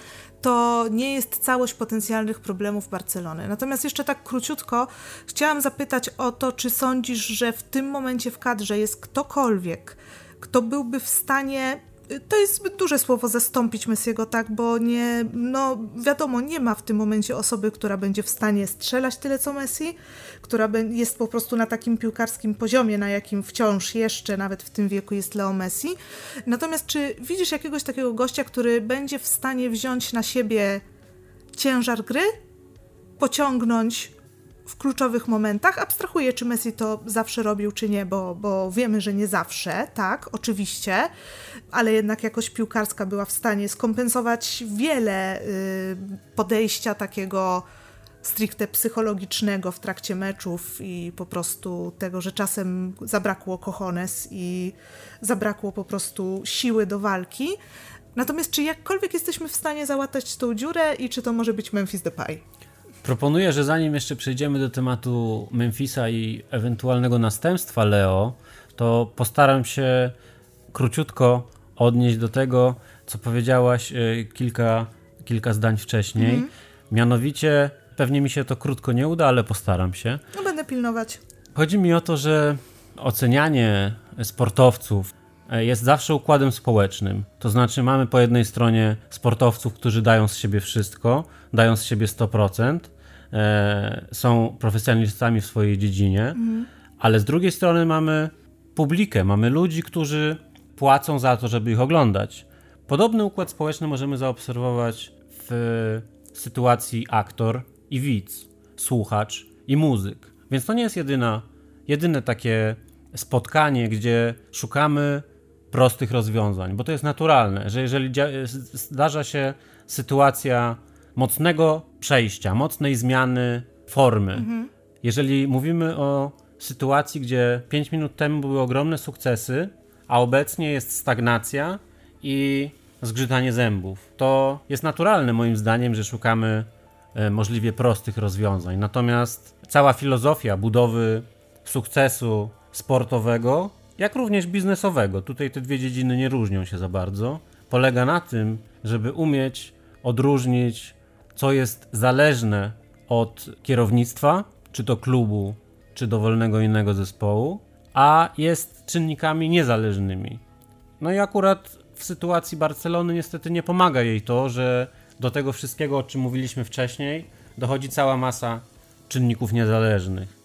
to nie jest całość potencjalnych problemów Barcelony. Natomiast jeszcze tak króciutko chciałam zapytać o to, czy sądzisz, że w tym momencie w kadrze jest ktokolwiek, kto byłby w stanie to jest zbyt duże słowo zastąpić Messiego, tak, bo nie, no wiadomo, nie ma w tym momencie osoby, która będzie w stanie strzelać tyle co Messi, która jest po prostu na takim piłkarskim poziomie, na jakim wciąż jeszcze nawet w tym wieku jest Leo Messi. Natomiast czy widzisz jakiegoś takiego gościa, który będzie w stanie wziąć na siebie ciężar gry, pociągnąć w kluczowych momentach. Abstrahuję, czy Messi to zawsze robił, czy nie, bo, bo wiemy, że nie zawsze, tak, oczywiście, ale jednak jakość piłkarska była w stanie skompensować wiele y, podejścia takiego stricte psychologicznego w trakcie meczów i po prostu tego, że czasem zabrakło cojones i zabrakło po prostu siły do walki. Natomiast czy jakkolwiek jesteśmy w stanie załatać tą dziurę i czy to może być Memphis Depay? Proponuję, że zanim jeszcze przejdziemy do tematu Memphisa i ewentualnego następstwa Leo, to postaram się króciutko odnieść do tego, co powiedziałaś e, kilka, kilka zdań wcześniej. Mm. Mianowicie, pewnie mi się to krótko nie uda, ale postaram się. No będę pilnować. Chodzi mi o to, że ocenianie sportowców e, jest zawsze układem społecznym. To znaczy, mamy po jednej stronie sportowców, którzy dają z siebie wszystko, dają z siebie 100%, e, są profesjonalistami w swojej dziedzinie, ale z drugiej strony mamy publikę, mamy ludzi, którzy płacą za to, żeby ich oglądać. Podobny układ społeczny możemy zaobserwować w sytuacji aktor i widz, słuchacz i muzyk. Więc to nie jest jedyna, jedyne takie spotkanie, gdzie szukamy prostych rozwiązań, bo to jest naturalne, że jeżeli zdarza się sytuacja mocnego przejścia, mocnej zmiany formy. Mhm. Jeżeli mówimy o sytuacji, gdzie 5 minut temu były ogromne sukcesy, a obecnie jest stagnacja i zgrzytanie zębów, to jest naturalne moim zdaniem, że szukamy e, możliwie prostych rozwiązań. Natomiast cała filozofia budowy sukcesu sportowego, jak również biznesowego, tutaj te dwie dziedziny nie różnią się za bardzo, polega na tym, żeby umieć odróżnić co jest zależne od kierownictwa, czy to klubu, czy dowolnego innego zespołu, a jest czynnikami niezależnymi. No i akurat w sytuacji Barcelony niestety nie pomaga jej to, że do tego wszystkiego, o czym mówiliśmy wcześniej, dochodzi cała masa czynników niezależnych.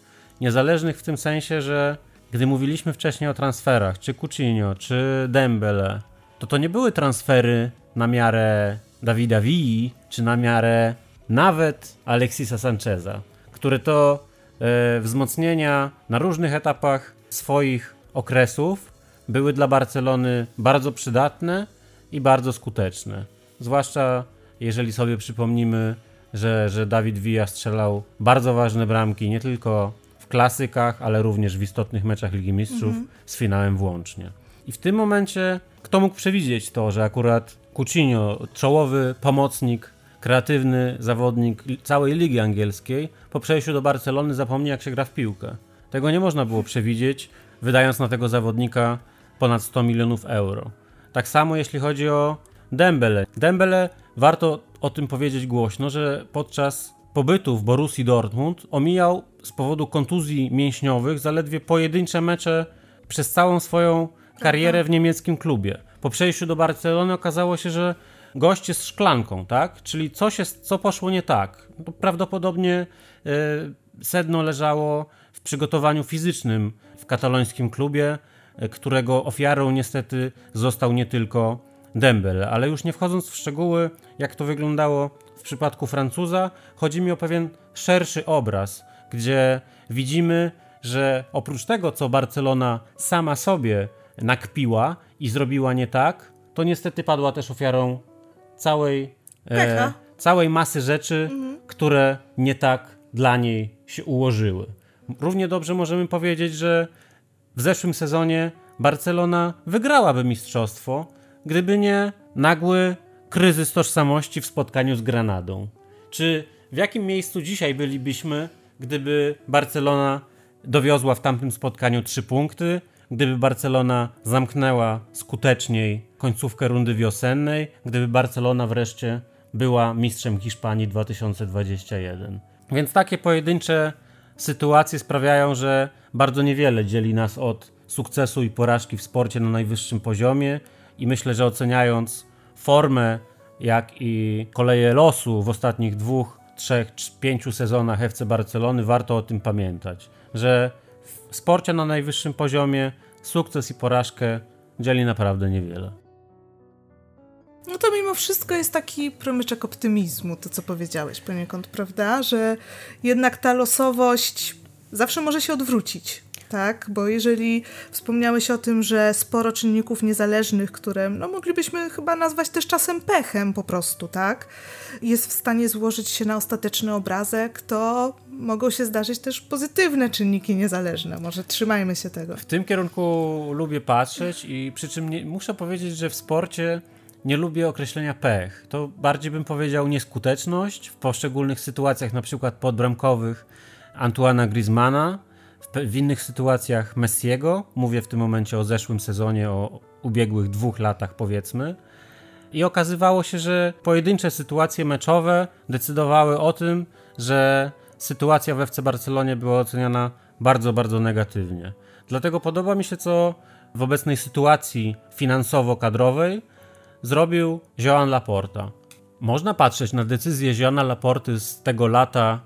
Niezależnych w tym sensie, że gdy mówiliśmy wcześniej o transferach, czy Coutinho, czy Dembele, to to nie były transfery na miarę Dawida Vii, czy na miarę nawet Alexisa Sancheza, które to e, wzmocnienia na różnych etapach swoich okresów były dla Barcelony bardzo przydatne i bardzo skuteczne. Zwłaszcza jeżeli sobie przypomnimy że, że Dawid Villa strzelał bardzo ważne bramki, nie tylko w klasykach, ale również w istotnych meczach Ligi Mistrzów mhm. z finałem włącznie. I w tym momencie kto mógł przewidzieć to, że akurat Coutinho, czołowy pomocnik, kreatywny zawodnik całej ligi angielskiej, po przejściu do Barcelony zapomni jak się gra w piłkę. Tego nie można było przewidzieć, wydając na tego zawodnika ponad 100 milionów euro. Tak samo jeśli chodzi o Dembele. Dembele, warto o tym powiedzieć głośno, że podczas pobytu w Borussii Dortmund omijał z powodu kontuzji mięśniowych zaledwie pojedyncze mecze przez całą swoją karierę w niemieckim klubie. Po przejściu do Barcelony okazało się, że gość jest szklanką, tak? Czyli coś jest, co poszło nie tak. To prawdopodobnie y, sedno leżało w przygotowaniu fizycznym w katalońskim klubie, y, którego ofiarą niestety został nie tylko Dembele. Ale już nie wchodząc w szczegóły, jak to wyglądało w przypadku Francuza, chodzi mi o pewien szerszy obraz, gdzie widzimy, że oprócz tego, co Barcelona sama sobie nakpiła i zrobiła nie tak, to niestety padła też ofiarą całej, e, całej masy rzeczy, mhm. które nie tak dla niej się ułożyły. Równie dobrze możemy powiedzieć, że w zeszłym sezonie Barcelona wygrałaby mistrzostwo, gdyby nie nagły kryzys tożsamości w spotkaniu z Granadą. Czy w jakim miejscu dzisiaj bylibyśmy, gdyby Barcelona dowiozła w tamtym spotkaniu trzy punkty, gdyby Barcelona zamknęła skuteczniej końcówkę rundy wiosennej, gdyby Barcelona wreszcie była mistrzem Hiszpanii 2021. Więc takie pojedyncze sytuacje sprawiają, że bardzo niewiele dzieli nas od sukcesu i porażki w sporcie na najwyższym poziomie i myślę, że oceniając formę, jak i koleje losu w ostatnich dwóch, trzech, pięciu sezonach FC Barcelony, warto o tym pamiętać, że w sporcie na najwyższym poziomie sukces i porażkę dzieli naprawdę niewiele. No to mimo wszystko jest taki promyczek optymizmu, to co powiedziałeś poniekąd, prawda? Że jednak ta losowość zawsze może się odwrócić tak? Bo jeżeli wspomniałeś o tym, że sporo czynników niezależnych, które no, moglibyśmy chyba nazwać też czasem pechem po prostu, tak? Jest w stanie złożyć się na ostateczny obrazek, to mogą się zdarzyć też pozytywne czynniki niezależne. Może trzymajmy się tego. W tym kierunku lubię patrzeć i przy czym nie, muszę powiedzieć, że w sporcie nie lubię określenia pech. To bardziej bym powiedział nieskuteczność w poszczególnych sytuacjach, na przykład podbramkowych Antoana Griezmana, w, innych sytuacjach Messiego, mówię w tym momencie o zeszłym sezonie, o ubiegłych dwóch latach powiedzmy. I okazywało się, że pojedyncze sytuacje meczowe decydowały o tym, że sytuacja w FC Barcelonie była oceniana bardzo, bardzo negatywnie. Dlatego podoba mi się, co w obecnej sytuacji finansowo-kadrowej zrobił Joan Laporta. Można patrzeć na decyzje Joana Laporty z tego lata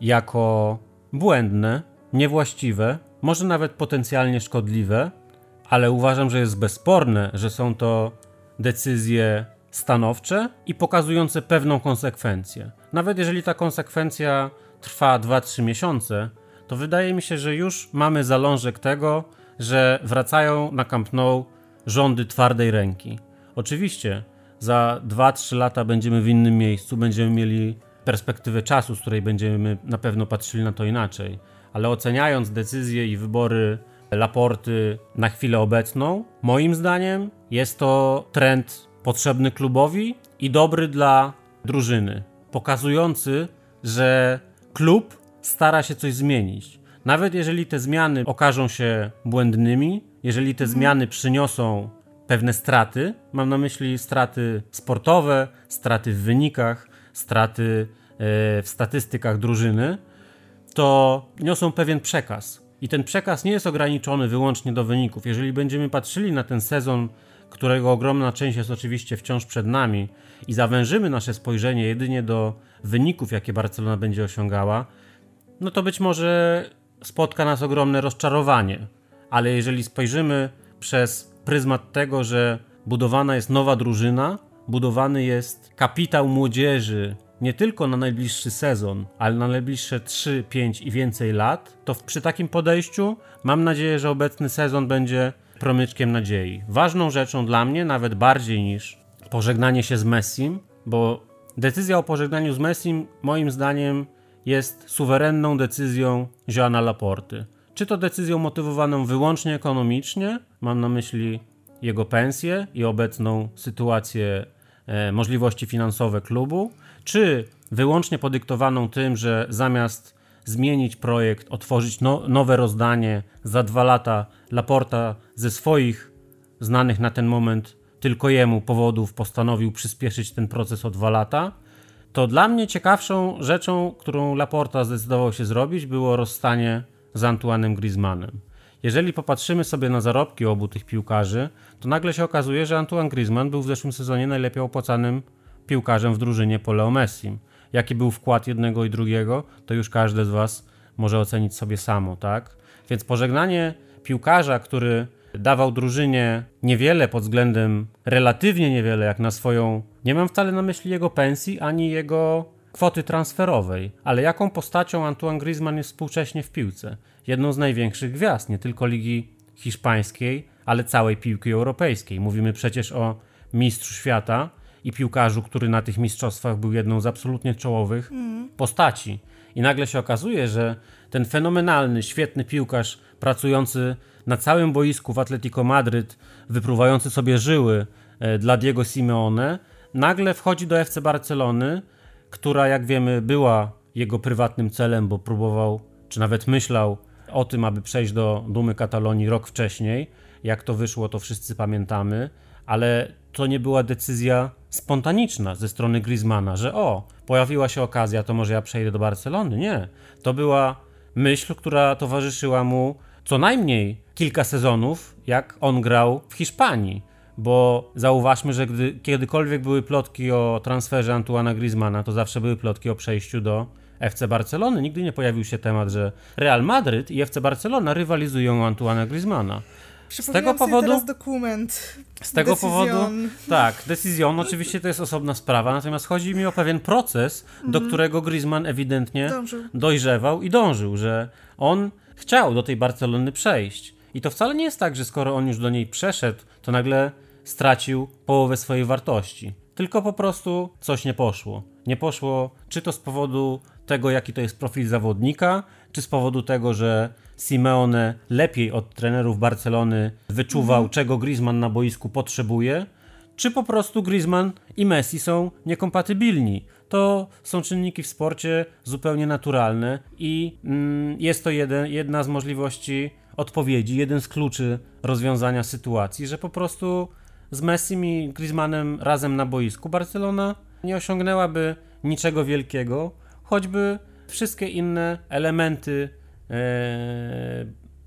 jako błędne, niewłaściwe, może nawet potencjalnie szkodliwe, ale uważam, że jest bezsporne, że są to decyzje stanowcze i pokazujące pewną konsekwencję. Nawet jeżeli ta konsekwencja trwa 2-3 miesiące, to wydaje mi się, że już mamy zalążek tego, że wracają na Camp Nou rządy twardej ręki. Oczywiście za 2-3 lata będziemy w innym miejscu, będziemy mieli perspektywę czasu, z której będziemy na pewno patrzyli na to inaczej ale oceniając decyzje i wybory Laporty na chwilę obecną, moim zdaniem jest to trend potrzebny klubowi i dobry dla drużyny, pokazujący, że klub stara się coś zmienić. Nawet jeżeli te zmiany okażą się błędnymi, jeżeli te zmiany przyniosą pewne straty, mam na myśli straty sportowe, straty w wynikach, straty e, w statystykach drużyny, to niosą pewien przekaz. I ten przekaz nie jest ograniczony wyłącznie do wyników. Jeżeli będziemy patrzyli na ten sezon, którego ogromna część jest oczywiście wciąż przed nami, i zawężymy nasze spojrzenie jedynie do wyników, jakie Barcelona będzie osiągała, no to być może spotka nas ogromne rozczarowanie. Ale jeżeli spojrzymy przez pryzmat tego, że budowana jest nowa drużyna, budowany jest kapitał młodzieży, nie tylko na najbliższy sezon, ale na najbliższe 3, 5 i więcej lat, to przy takim podejściu mam nadzieję, że obecny sezon będzie promyczkiem nadziei. Ważną rzeczą dla mnie, nawet bardziej niż pożegnanie się z Messim, bo decyzja o pożegnaniu z Messim, moim zdaniem, jest suwerenną decyzją Joana Laporty. Czy to decyzją motywowaną wyłącznie ekonomicznie, mam na myśli jego pensję i obecną sytuację, e, możliwości finansowe klubu, czy wyłącznie podyktowaną tym, że zamiast zmienić projekt, otworzyć no, nowe rozdanie za dwa lata, Laporta ze swoich znanych na ten moment tylko jemu powodów postanowił przyspieszyć ten proces o dwa lata, to dla mnie ciekawszą rzeczą, którą Laporta zdecydował się zrobić, było rozstanie z Antoinem Griezmannem. Jeżeli popatrzymy sobie na zarobki obu tych piłkarzy, to nagle się okazuje, że Antoine Griezmann był w zeszłym sezonie najlepiej opłacanym piłkarzem w drużynie po Leo Messim. Jaki był wkład jednego i drugiego, to już każdy z Was może ocenić sobie samo, tak? Więc pożegnanie piłkarza, który dawał drużynie niewiele pod względem, relatywnie niewiele, jak na swoją. Nie mam wcale na myśli jego pensji, ani jego kwoty transferowej, ale jaką postacią Antoine Griezmann jest współcześnie w piłce. Jedną z największych gwiazd, nie tylko Ligi Hiszpańskiej, ale całej piłki europejskiej. Mówimy przecież o mistrzu świata i piłkarzu, który na tych mistrzostwach był jedną z absolutnie czołowych mm. postaci. I nagle się okazuje, że ten fenomenalny, świetny piłkarz pracujący na całym boisku w Atletico Madryt, wypruwający sobie żyły e, dla Diego Simeone, nagle wchodzi do FC Barcelony, która, jak wiemy, była jego prywatnym celem, bo próbował, czy nawet myślał o tym, aby przejść do Dumy Katalonii rok wcześniej. Jak to wyszło, to wszyscy pamiętamy, ale to nie była decyzja spontaniczna ze strony Griezmana, że o, pojawiła się okazja, to może ja przejdę do Barcelony. Nie. To była myśl, która towarzyszyła mu co najmniej kilka sezonów, jak on grał w Hiszpanii. Bo zauważmy, że gdy kiedykolwiek były plotki o transferze Antuana Griezmana, to zawsze były plotki o przejściu do FC Barcelony. Nigdy nie pojawił się temat, że Real Madryt i FC Barcelona rywalizują o Antuana Griezmana. Z tego powodu. teraz dokument. Z tego Decision. powodu. Tak, Decision oczywiście to jest osobna sprawa, natomiast chodzi mi o pewien proces, do mhm. którego Griezmann ewidentnie dążył. dojrzewał i dążył, że on chciał do tej Barcelony przejść. I to wcale nie jest tak, że skoro on już do niej przeszedł, to nagle stracił połowę swojej wartości. Tylko po prostu coś nie poszło. Nie poszło, czy to z powodu tego, jaki to jest profil zawodnika, czy z powodu tego, że Simeone lepiej od trenerów Barcelony wyczuwał, mhm. czego Griezmann na boisku potrzebuje, czy po prostu Griezmann i Messi są niekompatybilni. To są czynniki w sporcie zupełnie naturalne i mm, jest to jeden, jedna z możliwości odpowiedzi, jeden z kluczy rozwiązania sytuacji, że po prostu z Messim i Griezmannem razem na boisku Barcelona nie osiągnęłaby niczego wielkiego, choćby wszystkie inne elementy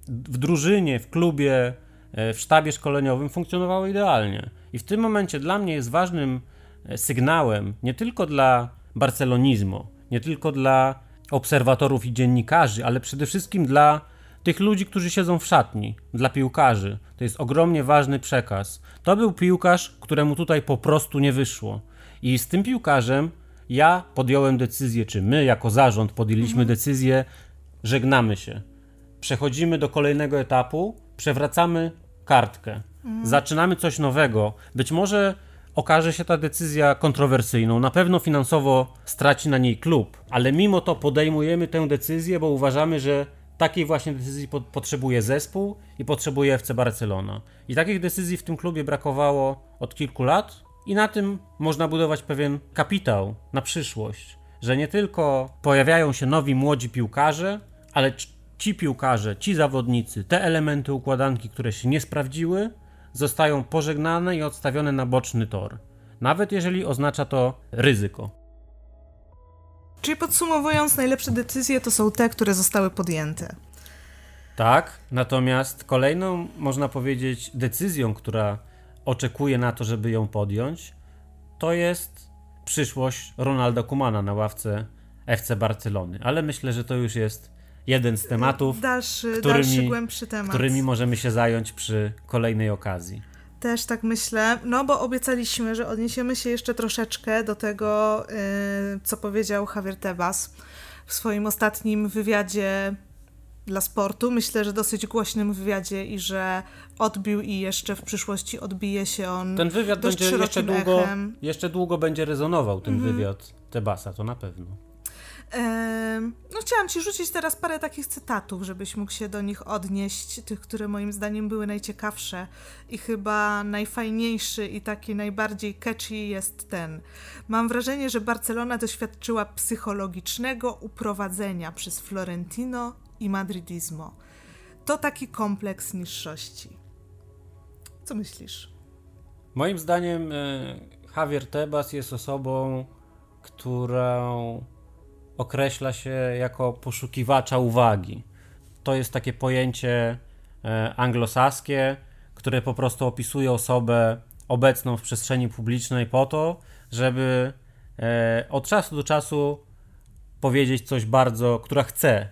w drużynie, w klubie, e, w sztabie szkoleniowym funkcjonowały idealnie. I w tym momencie dla mnie jest ważnym e, sygnałem nie tylko dla barcelonizmu, nie tylko dla obserwatorów i dziennikarzy, ale przede wszystkim dla tych ludzi, którzy siedzą w szatni, dla piłkarzy. To jest ogromnie ważny przekaz. To był piłkarz, któremu tutaj po prostu nie wyszło. I z tym piłkarzem ja podjąłem decyzję, czy my jako zarząd podjęliśmy mhm. decyzję, żegnamy się. Przechodzimy do kolejnego etapu, przewracamy kartkę. Mhm. Zaczynamy coś nowego. Być może okaże się ta decyzja kontrowersyjną. Na pewno finansowo straci na niej klub, ale mimo to podejmujemy tę decyzję, bo uważamy, że takiej właśnie decyzji po potrzebuje zespół i potrzebuje FC Barcelona. I takich decyzji w tym klubie brakowało od kilku lat, i na tym można budować pewien kapitał na przyszłość, że nie tylko pojawiają się nowi młodzi piłkarze, ale ci piłkarze, ci zawodnicy, te elementy układanki, które się nie sprawdziły, zostają pożegnane i odstawione na boczny tor, nawet jeżeli oznacza to ryzyko. Czyli podsumowując, najlepsze decyzje to są te, które zostały podjęte. Tak, natomiast kolejną, można powiedzieć, decyzją, która oczekuje na to, żeby ją podjąć, to jest przyszłość Ronalda Kumana na ławce FC Barcelony. Ale myślę, że to już jest jeden z tematów, dalszy, którymi, dalszy głębszy temat. którymi możemy się zająć przy kolejnej okazji. Też tak myślę, no bo obiecaliśmy, że odniesiemy się jeszcze troszeczkę do tego, yy, co powiedział Javier Tebas w swoim ostatnim wywiadzie dla sportu. Myślę, że dosyć głośnym wywiadzie i że odbił i jeszcze w przyszłości odbije się on. Ten wywiad dość będzie jeszcze długo, echem. jeszcze długo będzie rezonował ten wywiad Tebasa, to na pewno. No chciałam ci rzucić teraz parę takich cytatów, żebyś mógł się do nich odnieść, tych, które moim zdaniem były najciekawsze i chyba najfajniejszy i taki najbardziej catchy jest ten. Mam wrażenie, że Barcelona doświadczyła psychologicznego uprowadzenia przez Florentino i madridizmo. To taki kompleks niższości. Co myślisz? Moim zdaniem e, Javier Tebas jest osobą, którą określa się jako poszukiwacza uwagi. To jest takie pojęcie e, anglosaskie, które po prostu opisuje osobę obecną w przestrzeni publicznej po to, żeby e, od czasu do czasu powiedzieć coś bardzo, która chce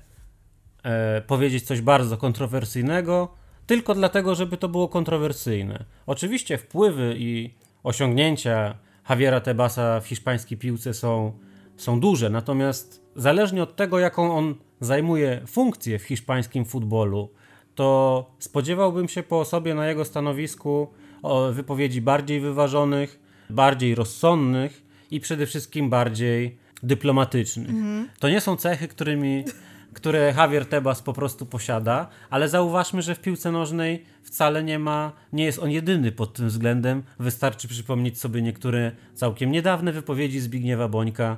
e, powiedzieć coś bardzo kontrowersyjnego, tylko dlatego, żeby to było kontrowersyjne. Oczywiście wpływy i osiągnięcia Javiera Tebasa w hiszpańskiej piłce są, są duże, natomiast zależnie od tego, jaką on zajmuje funkcję w hiszpańskim futbolu, to spodziewałbym się po osobie na jego stanowisku wypowiedzi bardziej wyważonych, bardziej rozsądnych i przede wszystkim bardziej dyplomatycznych. To nie są cechy, którymi, które Javier Tebas po prostu posiada, ale zauważmy, że w piłce nożnej wcale nie ma, nie jest on jedyny pod tym względem. Wystarczy przypomnieć sobie niektóre całkiem niedawne wypowiedzi Zbigniewa Bońka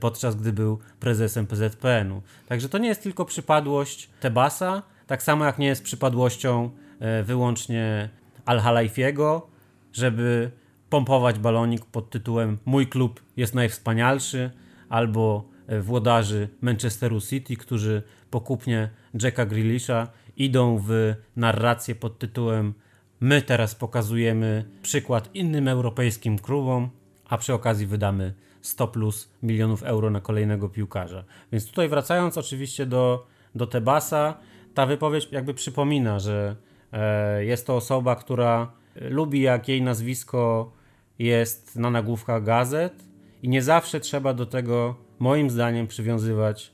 podczas gdy był prezesem PZPN-u. Także to nie jest tylko przypadłość Tebasa, tak samo jak nie jest przypadłością e, wyłącznie Al-Halaifiego, żeby pompować balonik pod tytułem Mój klub jest najwspanialszy, albo e, włodarzy Manchesteru City, którzy po kupnie Jacka Grealisha idą w narrację pod tytułem My teraz pokazujemy przykład innym europejskim klubom, a przy okazji wydamy 100 plus milionów euro na kolejnego piłkarza. Więc tutaj wracając oczywiście do, do Tebasa, ta wypowiedź jakby przypomina, że e, jest to osoba, która lubi jak jej nazwisko jest na nagłówkach gazet i nie zawsze trzeba do tego, moim zdaniem, przywiązywać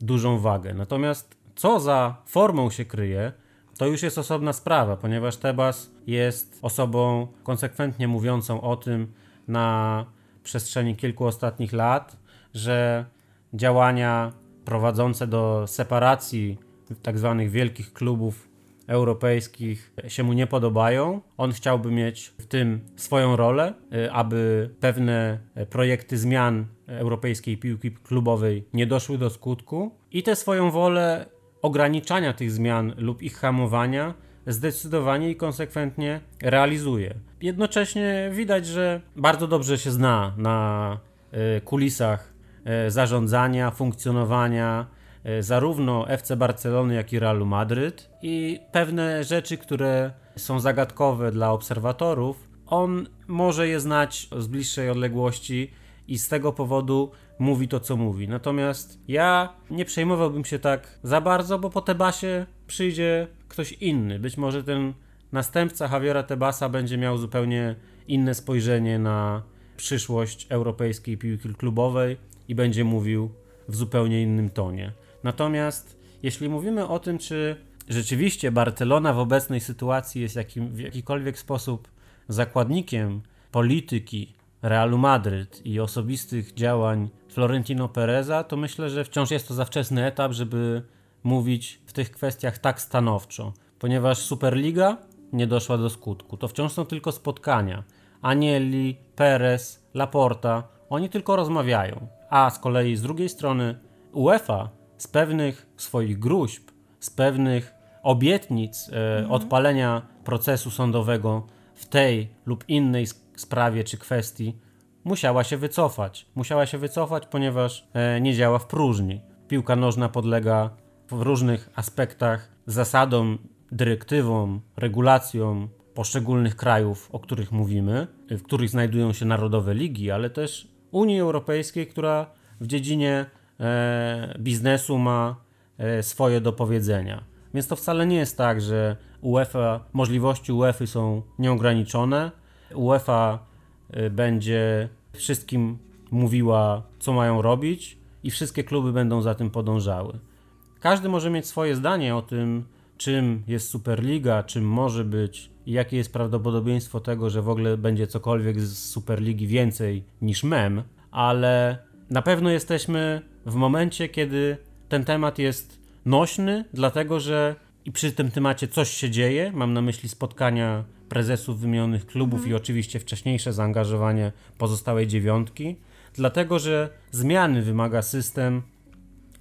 dużą wagę. Natomiast co za formą się kryje, to już jest osobna sprawa, ponieważ Tebas jest osobą konsekwentnie mówiącą o tym na przestrzeni kilku ostatnich lat, że działania prowadzące do separacji tak zwanych wielkich klubów europejskich się mu nie podobają. On chciałby mieć w tym swoją rolę, y, aby pewne projekty zmian europejskiej piłki klubowej nie doszły do skutku i tę swoją wolę ograniczania tych zmian lub ich hamowania zdecydowanie i konsekwentnie realizuje. Jednocześnie widać, że bardzo dobrze się zna na y, kulisach y, zarządzania, funkcjonowania y, zarówno FC Barcelony, jak i Realu Madryt i pewne rzeczy, które są zagadkowe dla obserwatorów, on może je znać z bliższej odległości i z tego powodu mówi to, co mówi. Natomiast ja nie przejmowałbym się tak za bardzo, bo po Tebasie przyjdzie ktoś inny. Być może ten następca Javiera Tebasa będzie miał zupełnie inne spojrzenie na przyszłość europejskiej piłki klubowej i będzie mówił w zupełnie innym tonie. Natomiast jeśli mówimy o tym, czy rzeczywiście Barcelona w obecnej sytuacji jest jakim, w jakikolwiek sposób zakładnikiem polityki Realu Madryt i osobistych działań Florentino Pereza, to myślę, że wciąż jest to za wczesny etap, żeby mówić w tych kwestiach tak stanowczo, ponieważ Superliga nie doszła do skutku. To wciąż są tylko spotkania. Anieli, Perez, Laporta, oni tylko rozmawiają. A z kolei z drugiej strony UEFA z pewnych swoich gruźb, z pewnych obietnic e, odpalenia procesu sądowego w tej lub innej sprawie czy kwestii musiała się wycofać. Musiała się wycofać, ponieważ e, nie działa w próżni. Piłka nożna podlega w różnych aspektach zasadom, dyrektywom, regulacjom poszczególnych krajów, o których mówimy, w których znajdują się narodowe ligi, ale też Unii Europejskiej, która w dziedzinie e, biznesu ma e, swoje do powiedzenia. Więc to wcale nie jest tak, że UEFA, możliwości UEFA są nieograniczone. UEFA y, będzie wszystkim mówiła, co mają robić, i wszystkie kluby będą za tym podążały. każdy może mieć swoje zdanie o tym, czym jest Superliga, czym może być i jakie jest prawdopodobieństwo tego, że w ogóle będzie cokolwiek z Superligi więcej niż mem, ale na pewno jesteśmy w momencie, kiedy ten temat jest nośny, dlatego że i przy tym temacie coś się dzieje. Mam na myśli spotkania prezesów wymienionych klubów mhm. i oczywiście wcześniejsze zaangażowanie pozostałej dziewiątki, dlatego że zmiany wymaga system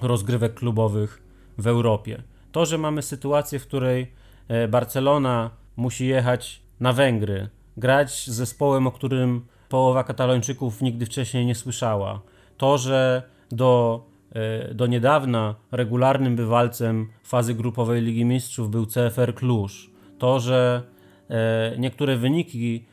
rozgrywek klubowych w Europie. To, że mamy sytuację, w której e, Barcelona musi jechać na Węgry, grać z zespołem, o którym połowa Katalończyków nigdy wcześniej nie słyszała. To, że do, e, do niedawna regularnym bywalcem fazy grupowej Ligi Mistrzów był CFR Cluj. To, że e, niektóre wyniki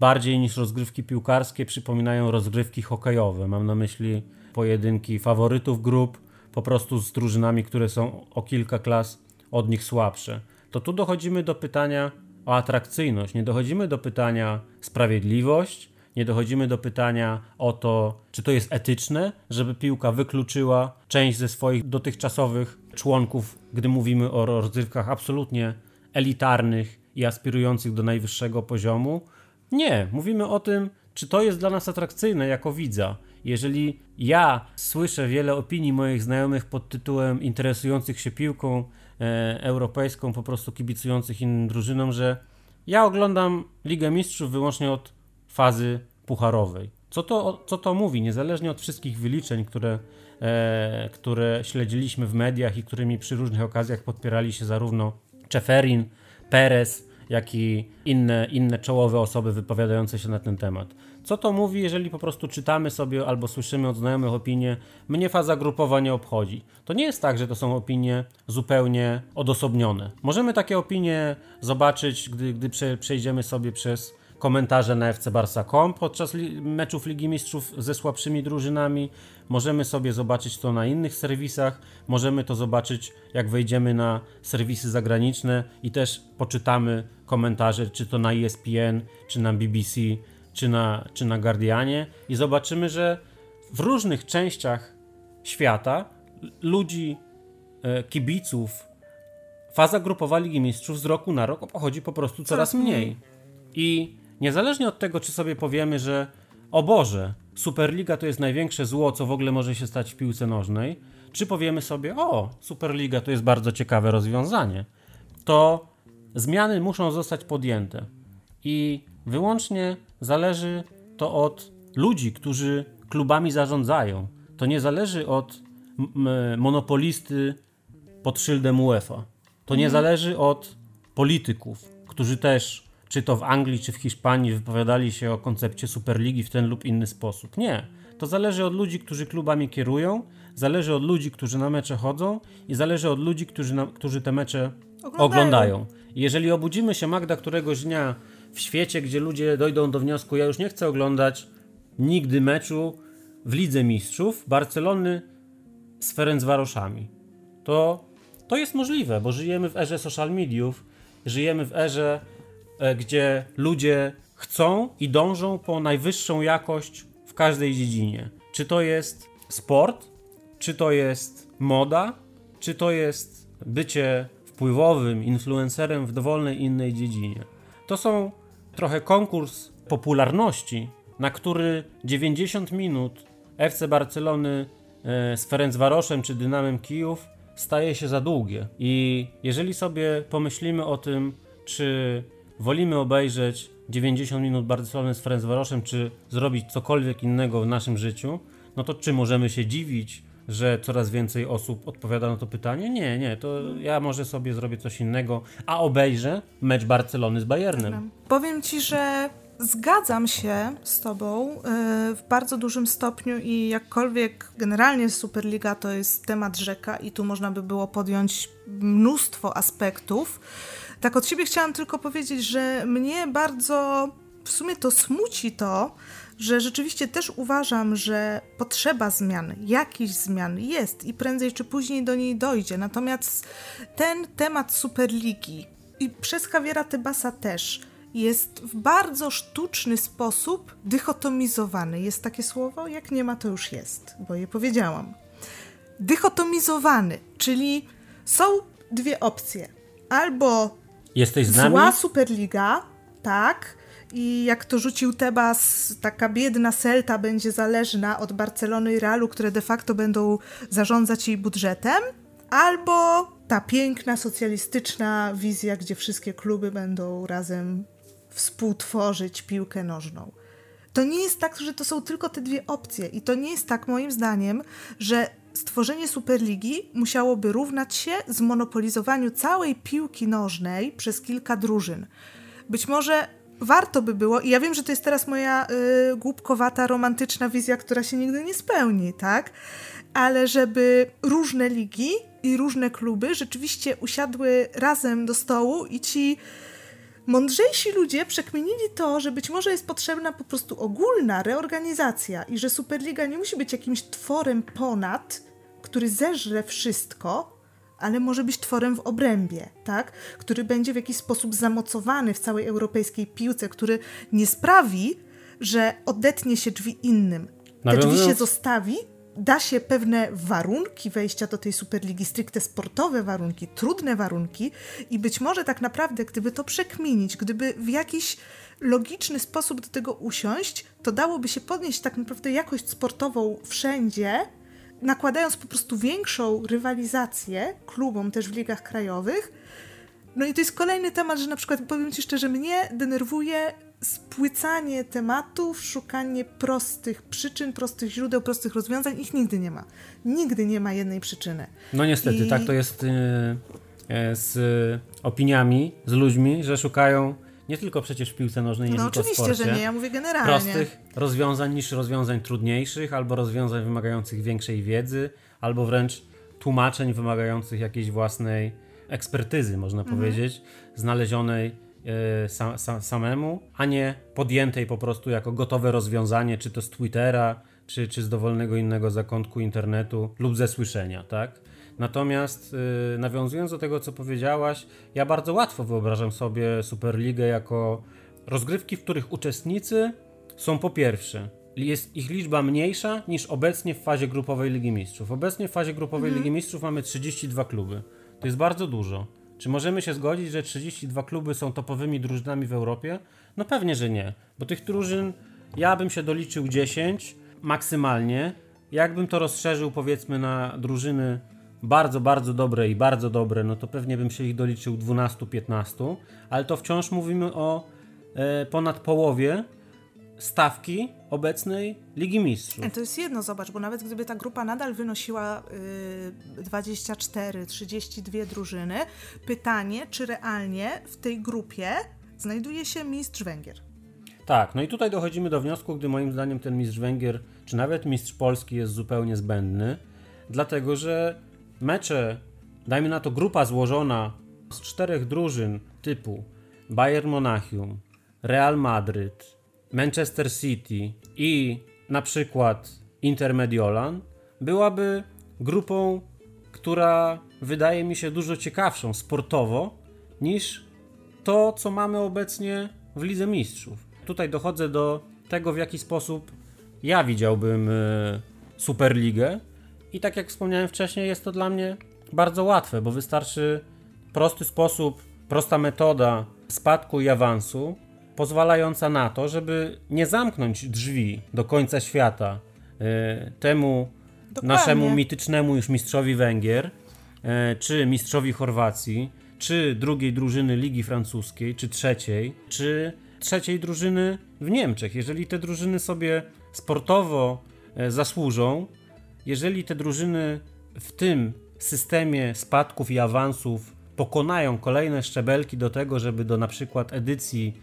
bardziej niż rozgrywki piłkarskie przypominają rozgrywki hokejowe. Mam na myśli pojedynki faworytów grup, po prostu z drużynami, które są o kilka klas od nich słabsze. To tu dochodzimy do pytania o atrakcyjność, nie dochodzimy do pytania sprawiedliwość, nie dochodzimy do pytania o to, czy to jest etyczne, żeby piłka wykluczyła część ze swoich dotychczasowych członków, gdy mówimy o rozgrywkach absolutnie elitarnych i aspirujących do najwyższego poziomu. Nie, mówimy o tym, czy to jest dla nas atrakcyjne jako widza. Jeżeli ja słyszę wiele opinii moich znajomych pod tytułem interesujących się piłką e, europejską, po prostu kibicujących innym drużynom, że ja oglądam Ligę Mistrzów wyłącznie od fazy pucharowej. Co to, co to mówi? Niezależnie od wszystkich wyliczeń, które, e, które śledziliśmy w mediach i którymi przy różnych okazjach podpierali się zarówno Czeferin, Perez, jak i inne, inne czołowe osoby wypowiadające się na ten temat. Co to mówi, jeżeli po prostu czytamy sobie albo słyszymy od znajomych opinie, mnie faza grupowa nie obchodzi? To nie jest tak, że to są opinie zupełnie odosobnione. Możemy takie opinie zobaczyć, gdy, gdy przejdziemy sobie przez komentarze na FC Barca.com podczas li meczów Ligi Mistrzów ze słabszymi drużynami. Możemy sobie zobaczyć to na innych serwisach. Możemy to zobaczyć, jak wejdziemy na serwisy zagraniczne i też poczytamy komentarze, czy to na ESPN, czy na BBC, czy na, czy na Guardianie i zobaczymy, że w różnych częściach świata ludzi, e, kibiców, faza grupowa Ligi Mistrzów z roku na rok pochodzi po prostu coraz mniej. I niezależnie od tego, czy sobie powiemy, że o Boże, Superliga to jest największe zło, co w ogóle może się stać w piłce nożnej, czy powiemy sobie, o, Superliga to jest bardzo ciekawe rozwiązanie, to zmiany muszą zostać podjęte. I wyłącznie zależy to od ludzi, którzy klubami zarządzają. To nie zależy od monopolisty pod szyldem UEFA. To nie mhm. zależy od polityków, którzy też, czy to w Anglii, czy w Hiszpanii, wypowiadali się o koncepcie Superligi w ten lub inny sposób. Nie. To zależy od ludzi, którzy klubami kierują, zależy od ludzi, którzy na mecze chodzą i zależy od ludzi, którzy, na, którzy te mecze oglądają. oglądają. jeżeli obudzimy się Magda któregoś dnia w świecie, gdzie ludzie dojdą do wniosku, ja już nie chcę oglądać nigdy meczu w Lidze Mistrzów Barcelony z Ferencvaroszami. To, to jest możliwe, bo żyjemy w erze social mediów, żyjemy w erze, e, gdzie ludzie chcą i dążą po najwyższą jakość w każdej dziedzinie. Czy to jest sport, czy to jest moda, czy to jest bycie wpływowym influencerem w dowolnej innej dziedzinie. To są trochę konkurs popularności, na który 90 minut FC Barcelony e, z Ferencvaroszem czy Dynamem Kijów staje się za długie. I jeżeli sobie pomyślimy o tym, czy wolimy obejrzeć 90 minut Barcelony z Ferencvaroszem, czy zrobić cokolwiek innego w naszym życiu, no to czy możemy się dziwić, że coraz więcej osób odpowiada na to pytanie? Nie, nie, to ja może sobie zrobię coś innego, a obejrzę mecz Barcelony z Bayernem. Powiem ci, że zgadzam się z Tobą y, w bardzo dużym stopniu i jakkolwiek generalnie Superliga to jest temat rzeka i tu można by było podjąć mnóstwo aspektów. Tak od siebie chciałam tylko powiedzieć, że mnie bardzo w sumie to smuci to, że rzeczywiście też uważam, że potrzeba zmian, jakiś zmian jest i prędzej czy później do niej dojdzie. Natomiast ten temat Superligi i przez Javiera Tebasa też jest w bardzo sztuczny sposób dychotomizowany. Jest takie słowo? Jak nie ma, to już jest, bo je powiedziałam. dychotomizowany, czyli są dwie opcje. Albo Jesteś z nami? zła Superliga, tak, i jak to rzucił Tebas, taka biedna Celta będzie zależna od Barcelony i Realu, które de facto będą zarządzać jej budżetem, albo ta piękna socjalistyczna wizja, gdzie wszystkie kluby będą razem współtworzyć piłkę nożną. To nie jest tak, że to są tylko te dwie opcje i to nie jest tak moim zdaniem, że stworzenie Superligi musiałoby równać się zmonopolizowaniu całej piłki nożnej przez kilka drużyn. Być może warto by było, i ja wiem, że to jest teraz moja y, głupkowata, romantyczna wizja, która się nigdy nie spełni, tak? Ale żeby różne ligi i różne kluby rzeczywiście usiadły razem do stołu i ci mądrzejsi ludzie przekminili to, że być może jest potrzebna po prostu ogólna reorganizacja i że Superliga nie musi być jakimś tworem ponad, który zeżre wszystko, ale może być tworem w obrębie, tak? Który będzie w jakiś sposób zamocowany w całej europejskiej piłce, który nie sprawi, że odetnie się drzwi innym. Te drzwi się zostawi, da się pewne warunki wejścia do tej Superligi, stricte sportowe warunki, trudne warunki i być może tak naprawdę, gdyby to przekminić, gdyby w jakiś logiczny sposób do tego usiąść, to dałoby się podnieść tak naprawdę jakość sportową wszędzie, nakładając po prostu większą rywalizację klubom też w ligach krajowych. No i to jest kolejny temat, że na przykład powiem Ci szczerze, mnie denerwuje spłycanie tematów, szukanie prostych przyczyn, prostych źródeł, prostych rozwiązań. Ich nigdy nie ma. Nigdy nie ma jednej przyczyny. No niestety, I... tak to jest yy, z opiniami, z ludźmi, że szukają nie tylko przecież w piłce nożnej, nie no tylko oczywiście, w sporcie, że nie, ja mówię generalnie. Prostych rozwiązań niż rozwiązań trudniejszych, albo rozwiązań wymagających większej wiedzy, albo wręcz tłumaczeń wymagających jakiejś własnej ekspertyzy, można mhm. powiedzieć, znalezionej e, sa, sa, samemu, a nie podjętej po prostu jako gotowe rozwiązanie, czy to z Twittera, czy, czy z dowolnego innego zakątku internetu lub ze słyszenia, tak? Natomiast yy, nawiązując do tego, co powiedziałaś, ja bardzo łatwo wyobrażam sobie Superligę jako rozgrywki, w których uczestnicy są po pierwsze, jest ich liczba mniejsza niż obecnie w fazie grupowej Ligi Mistrzów. Obecnie w fazie grupowej mhm. Ligi Mistrzów mamy 32 kluby. To jest bardzo dużo. Czy możemy się zgodzić, że 32 kluby są topowymi drużynami w Europie? No pewnie, że nie, bo tych drużyn ja bym się doliczył 10 maksymalnie. Jakbym to rozszerzył powiedzmy na drużyny bardzo, bardzo dobre i bardzo dobre, no to pewnie bym się ich doliczył 12-15, ale to wciąż mówimy o e, ponad połowie stawki obecnej Ligi Mistrzów. E, to jest jedno, zobacz, bo nawet gdyby ta grupa nadal wynosiła y, 24-32 drużyny, pytanie, czy realnie w tej grupie znajduje się mistrz Węgier. Tak, no i tutaj dochodzimy do wniosku, gdy moim zdaniem ten mistrz Węgier, czy nawet mistrz Polski jest zupełnie zbędny, dlatego że mecze, dajmy na to grupa złożona z czterech drużyn typu Bayern Monachium, Real Madryt, Manchester City i na przykład Inter Mediolan, byłaby grupą, która wydaje mi się dużo ciekawszą sportowo niż to, co mamy obecnie w Lidze Mistrzów. Tutaj dochodzę do tego, w jaki sposób ja widziałbym e, Superligę i tak jak wspomniałem wcześniej, jest to dla mnie bardzo łatwe, bo wystarczy prosty sposób, prosta metoda spadku i awansu, pozwalająca na to, żeby nie zamknąć drzwi do końca świata y, temu Dokładnie. naszemu mitycznemu już mistrzowi Węgier, y, czy mistrzowi Chorwacji, czy drugiej drużyny Ligi Francuskiej, czy trzeciej, czy trzeciej drużyny w Niemczech. Jeżeli te drużyny sobie sportowo y, zasłużą, jeżeli te drużyny w tym systemie spadków i awansów pokonają kolejne szczebelki do tego, żeby do na przykład edycji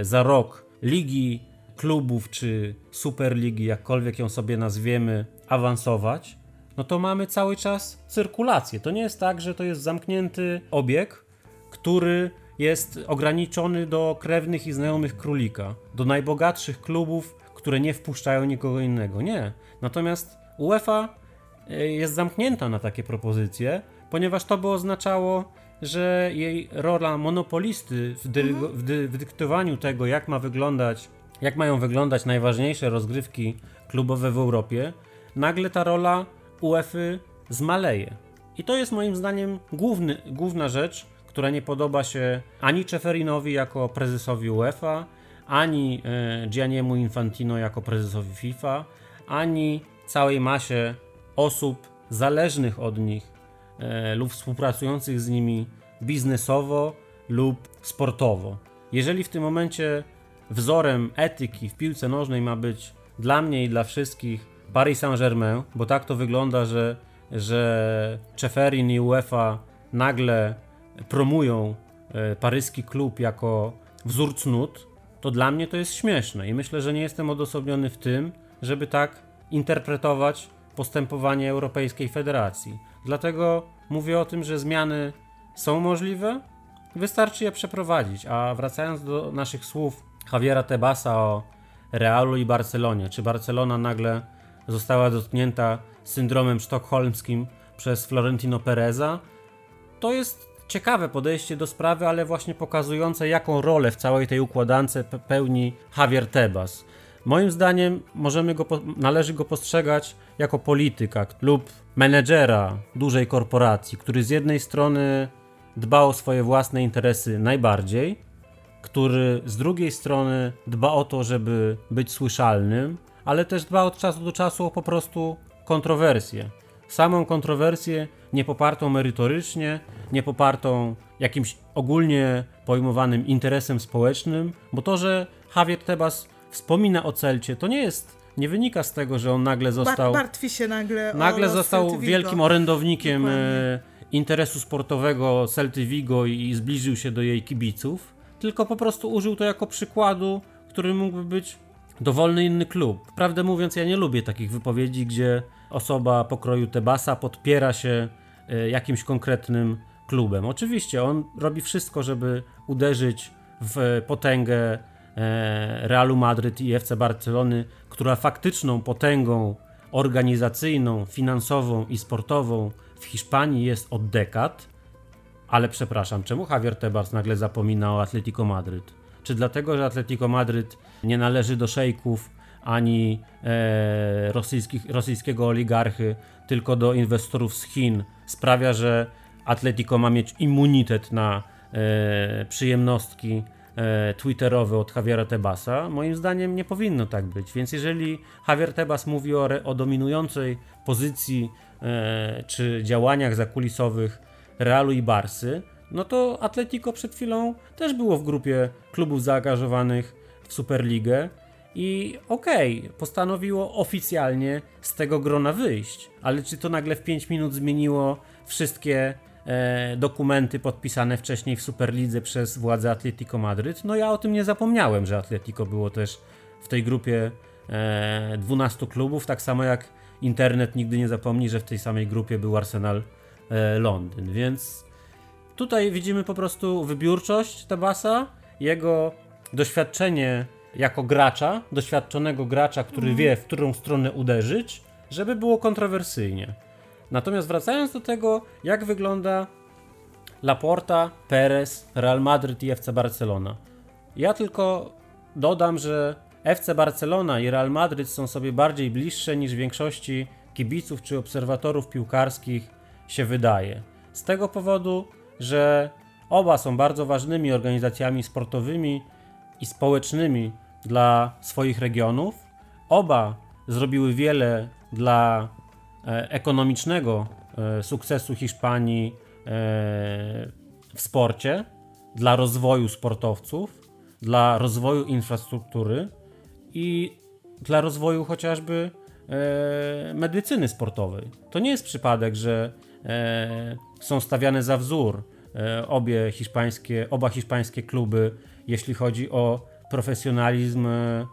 y, za rok ligi klubów czy superligi, jakkolwiek ją sobie nazwiemy, awansować, no to mamy cały czas cyrkulację. To nie jest tak, że to jest zamknięty obieg, który jest ograniczony do krewnych i znajomych królika, do najbogatszych klubów, które nie wpuszczają nikogo innego. Nie. Natomiast UEFA e, jest zamknięta na takie propozycje, ponieważ to by oznaczało, że jej rola monopolisty w, dy mhm. w, dy w dyktowaniu tego, jak ma wyglądać, jak mają wyglądać najważniejsze rozgrywki klubowe w Europie, nagle ta rola UEFA zmaleje. I to jest moim zdaniem główny, główna rzecz, która nie podoba się ani Czeferinowi jako prezesowi UEFA, ani e, Gianniemu Infantino jako prezesowi FIFA, ani całej masie osób zależnych od nich e, lub współpracujących z nimi biznesowo lub sportowo. Jeżeli w tym momencie wzorem etyki w piłce nożnej ma być dla mnie i dla wszystkich Paris Saint-Germain, bo tak to wygląda, że, że Czeferin i UEFA nagle promują e, paryski klub jako wzór cnót, to dla mnie to jest śmieszne i myślę, że nie jestem odosobniony w tym, żeby tak interpretować postępowanie Europejskiej Federacji. Dlatego mówię o tym, że zmiany są możliwe, wystarczy je przeprowadzić. A wracając do naszych słów Javiera Tebasa o Realu i Barcelonie, czy Barcelona nagle została dotknięta syndromem sztokholmskim przez Florentino Pereza, to jest ciekawe podejście do sprawy, ale właśnie pokazujące, jaką rolę w całej tej układance pełni Javier Tebas. Moim zdaniem możemy go, należy go postrzegać jako polityka lub menedżera dużej korporacji, który z jednej strony dba o swoje własne interesy najbardziej, który z drugiej strony dba o to, żeby być słyszalnym, ale też dba od czasu do czasu o po prostu kontrowersję. Samą kontrowersję nie popartą merytorycznie, nie popartą jakimś ogólnie pojmowanym interesem społecznym, bo to, że Javier Tebas wspomina o Celcie, to nie jest, nie wynika z tego, że on nagle został... Martwi się nagle Nagle został wielkim orędownikiem Dokładnie. E, interesu sportowego Celty Vigo i zbliżył się do jej kibiców, tylko po prostu użył to jako przykładu, który mógłby być dowolny inny klub. Prawdę mówiąc, ja nie lubię takich wypowiedzi, gdzie osoba pokroju Tebasa podpiera się e, jakimś konkretnym klubem. Oczywiście on robi wszystko, żeby uderzyć w potęgę Realu Madryt i FC Barcelony, która faktyczną potęgą organizacyjną, finansową i sportową w Hiszpanii jest od dekad. Ale przepraszam, czemu Javier Tebas nagle zapomina o Atletico Madryt? Czy dlatego, że Atletico Madryt nie należy do szejków ani e, rosyjskiego oligarchy, tylko do inwestorów z Chin, sprawia, że Atletico ma mieć immunitet na e, przyjemnostki e, twitterowe od Javiera Tebasa? Moim zdaniem nie powinno tak być. Więc jeżeli Javier Tebas mówi o, o dominującej pozycji e, czy działaniach zakulisowych Realu i Barsy, no to Atletico przed chwilą też było w grupie klubów zaangażowanych w Superligę i okej, okay, postanowiło oficjalnie z tego grona wyjść, ale czy to nagle w 5 minut zmieniło wszystkie dokumenty podpisane wcześniej w Superlidze przez władze Atletico Madryt? No ja o tym nie zapomniałem, że Atletico było też w tej grupie e, 12 klubów, tak samo jak internet nigdy nie zapomni, że w tej samej grupie był Arsenal e, Londyn, więc Tutaj widzimy po prostu wybiórczość Tabasa, jego doświadczenie jako gracza, doświadczonego gracza, który mm. wie, w którą stronę uderzyć, żeby było kontrowersyjnie. Natomiast wracając do tego, jak wygląda Laporta, Perez, Real Madrid i FC Barcelona. Ja tylko dodam, że FC Barcelona i Real Madrid są sobie bardziej bliższe niż większości kibiców czy obserwatorów piłkarskich się wydaje. Z tego powodu że oba są bardzo ważnymi organizacjami sportowymi i społecznymi dla swoich regionów. Oba zrobiły wiele dla ekonomicznego e, sukcesu Hiszpanii e, w sporcie, dla rozwoju sportowców, dla rozwoju infrastruktury i dla rozwoju chociażby medycyny sportowej. To nie jest przypadek, że są stawiane za wzór e, obie hiszpańskie, oba hiszpańskie kluby, jeśli chodzi o profesjonalizm e,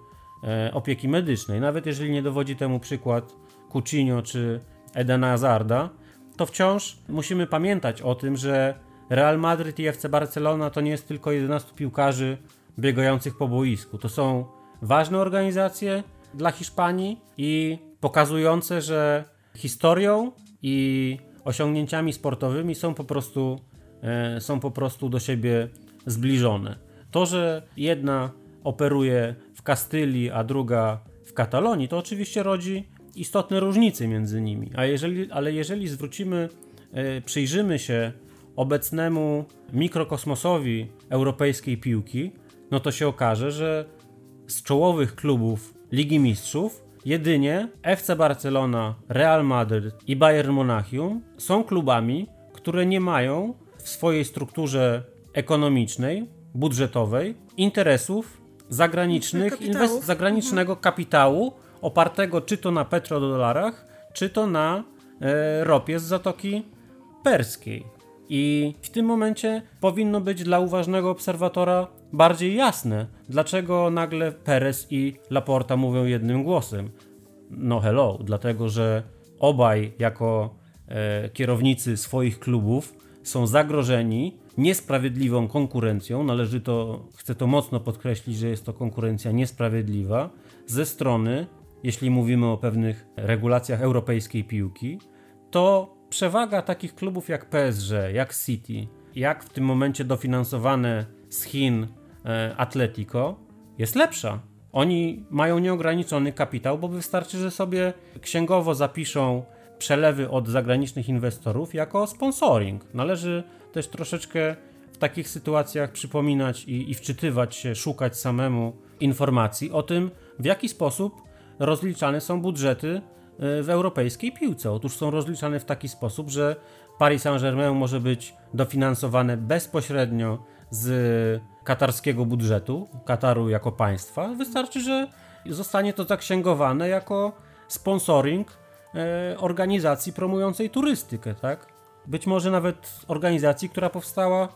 e, opieki medycznej. Nawet jeżeli nie dowodzi temu przykład Coutinho czy Edena Hazarda, to wciąż musimy pamiętać o tym, że Real Madrid i FC Barcelona to nie jest tylko 11 piłkarzy biegających po boisku. To są ważne organizacje dla Hiszpanii i pokazujące, że historią i osiągnięciami sportowymi są po prostu, e, są po prostu do siebie zbliżone. To, że jedna operuje w Kastylii, a druga w Katalonii, to oczywiście rodzi istotne różnice między nimi. A jeżeli, ale jeżeli zwrócimy, e, przyjrzymy się obecnemu mikrokosmosowi europejskiej piłki, no to się okaże, że z czołowych klubów Ligi Mistrzów jedynie FC Barcelona, Real Madrid i Bayern Monachium są klubami, które nie mają w swojej strukturze ekonomicznej, budżetowej interesów zagranicznych, inwest- zagranicznego mhm. kapitału opartego czy to na petrodolarach, czy to na e, ropie z Zatoki Perskiej. I w tym momencie powinno być dla uważnego obserwatora bardziej jasne, dlaczego nagle Perez i Laporta mówią jednym głosem. No hello, dlatego że obaj jako e, kierownicy swoich klubów są zagrożeni niesprawiedliwą konkurencją. Należy to, chcę to mocno podkreślić, że jest to konkurencja niesprawiedliwa ze strony, jeśli mówimy o pewnych regulacjach europejskiej piłki, to przewaga takich klubów jak PSG, jak City, jak w tym momencie dofinansowane z Chin e, Atletico jest lepsza. Oni mają nieograniczony kapitał, bo wystarczy, że sobie księgowo zapiszą przelewy od zagranicznych inwestorów jako sponsoring. Należy też troszeczkę w takich sytuacjach przypominać i, i wczytywać się, szukać samemu informacji o tym, w jaki sposób rozliczane są budżety e, w europejskiej piłce. Otóż są rozliczane w taki sposób, że Paris Saint-Germain może być dofinansowane bezpośrednio z katarskiego budżetu, Kataru jako państwa. Wystarczy, że zostanie to zaksięgowane jako sponsoring e, organizacji promującej turystykę, tak? Być może nawet organizacji, która powstała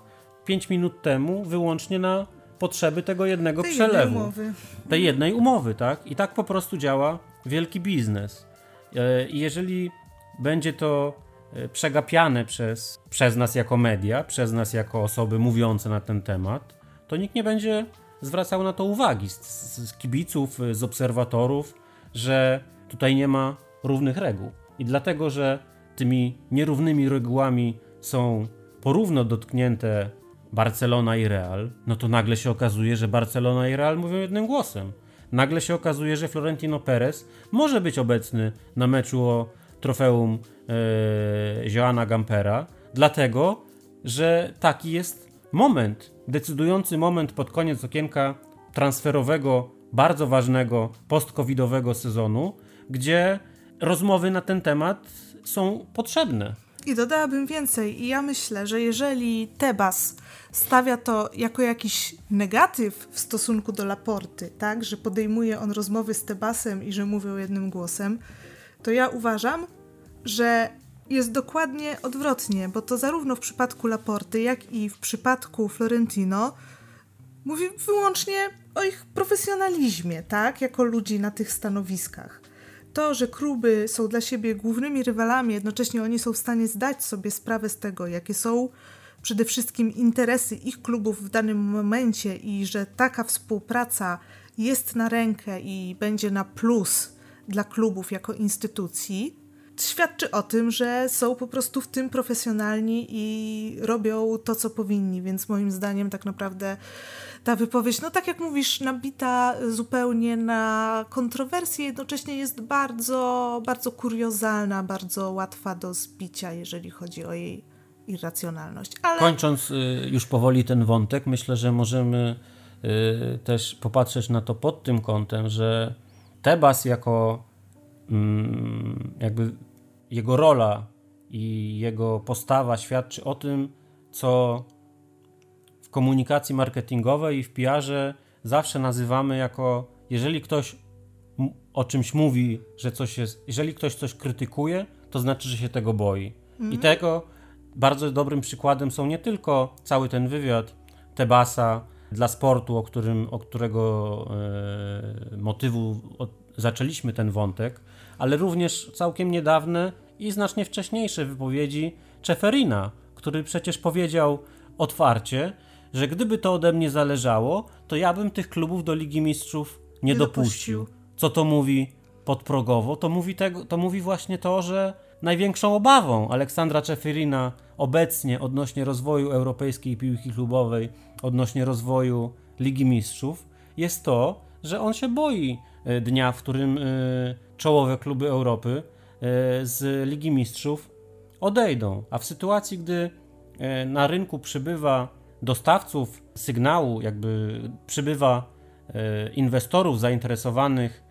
5 minut temu wyłącznie na potrzeby tego jednego tej przelewu. Jednej umowy. Tej jednej umowy, tak? I tak po prostu działa wielki biznes. E, I jeżeli będzie to e, przegapiane przez, przez nas jako media, przez nas jako osoby mówiące na ten temat, to nikt nie będzie zwracał na to uwagi z, z kibiców, z obserwatorów, że tutaj nie ma równych reguł. I dlatego, że tymi nierównymi regułami są porówno dotknięte Barcelona i Real, no to nagle się okazuje, że Barcelona i Real mówią jednym głosem. Nagle się okazuje, że Florentino Perez może być obecny na meczu o trofeum e, Joana Gampera, dlatego, że taki jest moment, decydujący moment pod koniec okienka transferowego, bardzo ważnego post-covidowego sezonu, gdzie rozmowy na ten temat są potrzebne. I dodałabym więcej. I ja myślę, że jeżeli Tebas stawia to jako jakiś negatyw w stosunku do Laporty, tak, że podejmuje on rozmowy z Tebasem i że mówią jednym głosem, to ja uważam, że jest dokładnie odwrotnie, bo to zarówno w przypadku Laporty, jak i w przypadku Florentino mówi wyłącznie o ich profesjonalizmie, tak, jako ludzi na tych stanowiskach to, że kluby są dla siebie głównymi rywalami, jednocześnie oni są w stanie zdać sobie sprawę z tego, jakie są przede wszystkim interesy ich klubów w danym momencie i że taka współpraca jest na rękę i będzie na plus dla klubów jako instytucji, świadczy o tym, że są po prostu w tym profesjonalni i robią to, co powinni. Więc moim zdaniem, tak naprawdę ta wypowiedź, no tak jak mówisz, nabita zupełnie na kontrowersje, jednocześnie jest bardzo, bardzo kuriozalna, bardzo łatwa do zbicia, jeżeli chodzi o jej irracjonalność. Ale... Kończąc y, już powoli ten wątek, myślę, że możemy y, też popatrzeć na to pod tym kątem, że Tebas jako jakby jego rola i jego postawa świadczy o tym, co komunikacji marketingowej i w PR-ze zawsze nazywamy jako, jeżeli ktoś o czymś mówi, że coś jest, jeżeli ktoś coś krytykuje, to znaczy, że się tego boi. Mhm. I tego bardzo dobrym przykładem są nie tylko cały ten wywiad Tebasa dla sportu, o, którym, o którego e, motywu o, zaczęliśmy ten wątek, ale również całkiem niedawne i znacznie wcześniejsze wypowiedzi Czeferina, który przecież powiedział otwarcie, że gdyby to ode mnie zależało, to ja bym tych klubów do Ligi Mistrzów nie, nie dopuścił. dopuścił. Co to mówi podprogowo? To mówi, tego, to mówi właśnie to, że największą obawą Aleksandra Czefirina obecnie odnośnie rozwoju europejskiej piłki klubowej, odnośnie rozwoju Ligi Mistrzów, jest to, że on się boi dnia, w którym e, czołowe kluby Europy z Ligi Mistrzów odejdą. A w sytuacji, gdy na rynku przybywa dostawców sygnału, jakby przybywa inwestorów zainteresowanych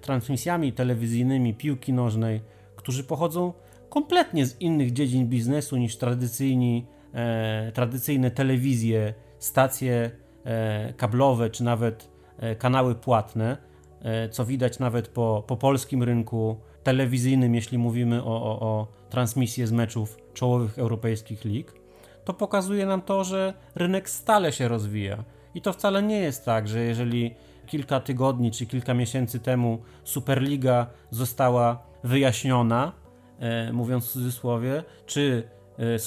transmisjami telewizyjnymi piłki nożnej, którzy pochodzą kompletnie z innych dziedzin biznesu niż tradycyjni, e, tradycyjne telewizje, stacje e, kablowe czy nawet e, kanały płatne, e, co widać nawet po, po polskim rynku telewizyjnym, jeśli mówimy o, o, o transmisję z meczów czołowych europejskich lig, to pokazuje nam to, że rynek stale się rozwija. I to wcale nie jest tak, że jeżeli kilka tygodni czy kilka miesięcy temu Superliga została wyjaśniona, e, mówiąc w cudzysłowie, czy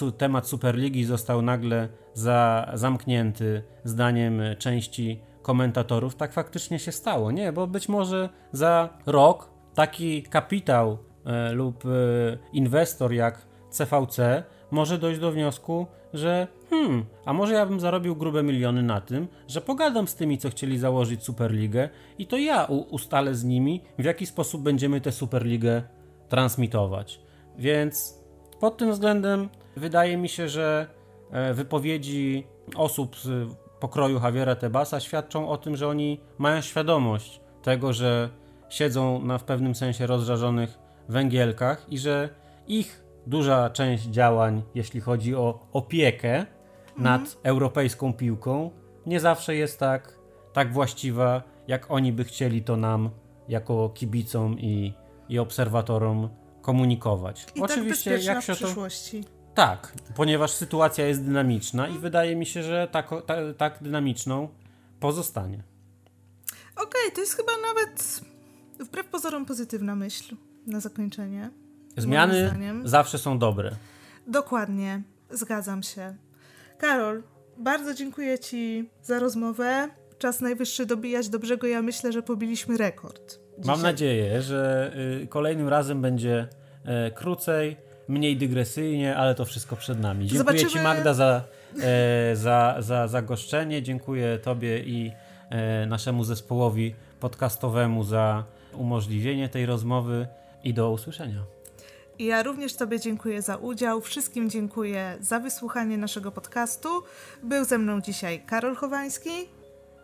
e, temat Superligi został nagle za, zamknięty zdaniem części komentatorów, tak faktycznie się stało. Nie, bo być może za rok taki kapitał e, lub e, inwestor jak CVC może dojść do wniosku, że hmm, a może ja bym zarobił grube miliony na tym, że pogadam z tymi, co chcieli założyć Superligę i to ja ustalę z nimi, w jaki sposób będziemy tę Superligę transmitować. Więc pod tym względem wydaje mi się, że e, wypowiedzi osób pokroju Javiera Tebasa świadczą o tym, że oni mają świadomość tego, że siedzą na w pewnym sensie rozżarzonych węgielkach i że ich duża część działań, jeśli chodzi o opiekę mhm. nad europejską piłką, nie zawsze jest tak, tak właściwa, jak oni by chcieli to nam, jako kibicom i, i obserwatorom, komunikować. I tak Oczywiście, tak jak się to. Tak, ponieważ sytuacja jest dynamiczna i wydaje mi się, że tak, tak, tak dynamiczną pozostanie. Okej, okay, to jest chyba nawet wbrew pozorom pozytywna myśl na zakończenie. Zmiany zawsze są dobre. Dokładnie, zgadzam się. Karol, bardzo dziękuję Ci za rozmowę. Czas najwyższy dobijać do brzegu. Ja myślę, że pobiliśmy rekord. Dzisiaj. Mam nadzieję, że y, kolejnym razem będzie e, krócej, mniej dygresyjnie, ale to wszystko przed nami. Dziękuję Zobaczymy... Ci Magda za, e, za, za, za goszczenie. Dziękuję Tobie i e, naszemu zespołowi podcastowemu za umożliwienie tej rozmowy i do usłyszenia. I ja również Tobie dziękuję za udział. Wszystkim dziękuję za wysłuchanie naszego podcastu. Był ze mną dzisiaj Karol Chowański.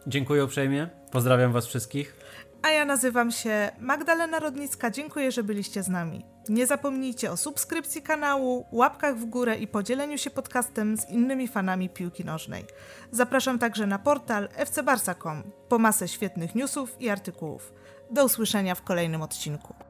Dziękuję uprzejmie. Pozdrawiam Was wszystkich. A ja nazywam się Magdalena Rodnicka. Dziękuję, że byliście z nami. Nie zapomnijcie o subskrypcji kanału, łapkach w górę i podzieleniu się podcastem z innymi fanami piłki nożnej. Zapraszam także na portal fcbarsa.com po masę świetnych newsów i artykułów. Do usłyszenia w kolejnym odcinku.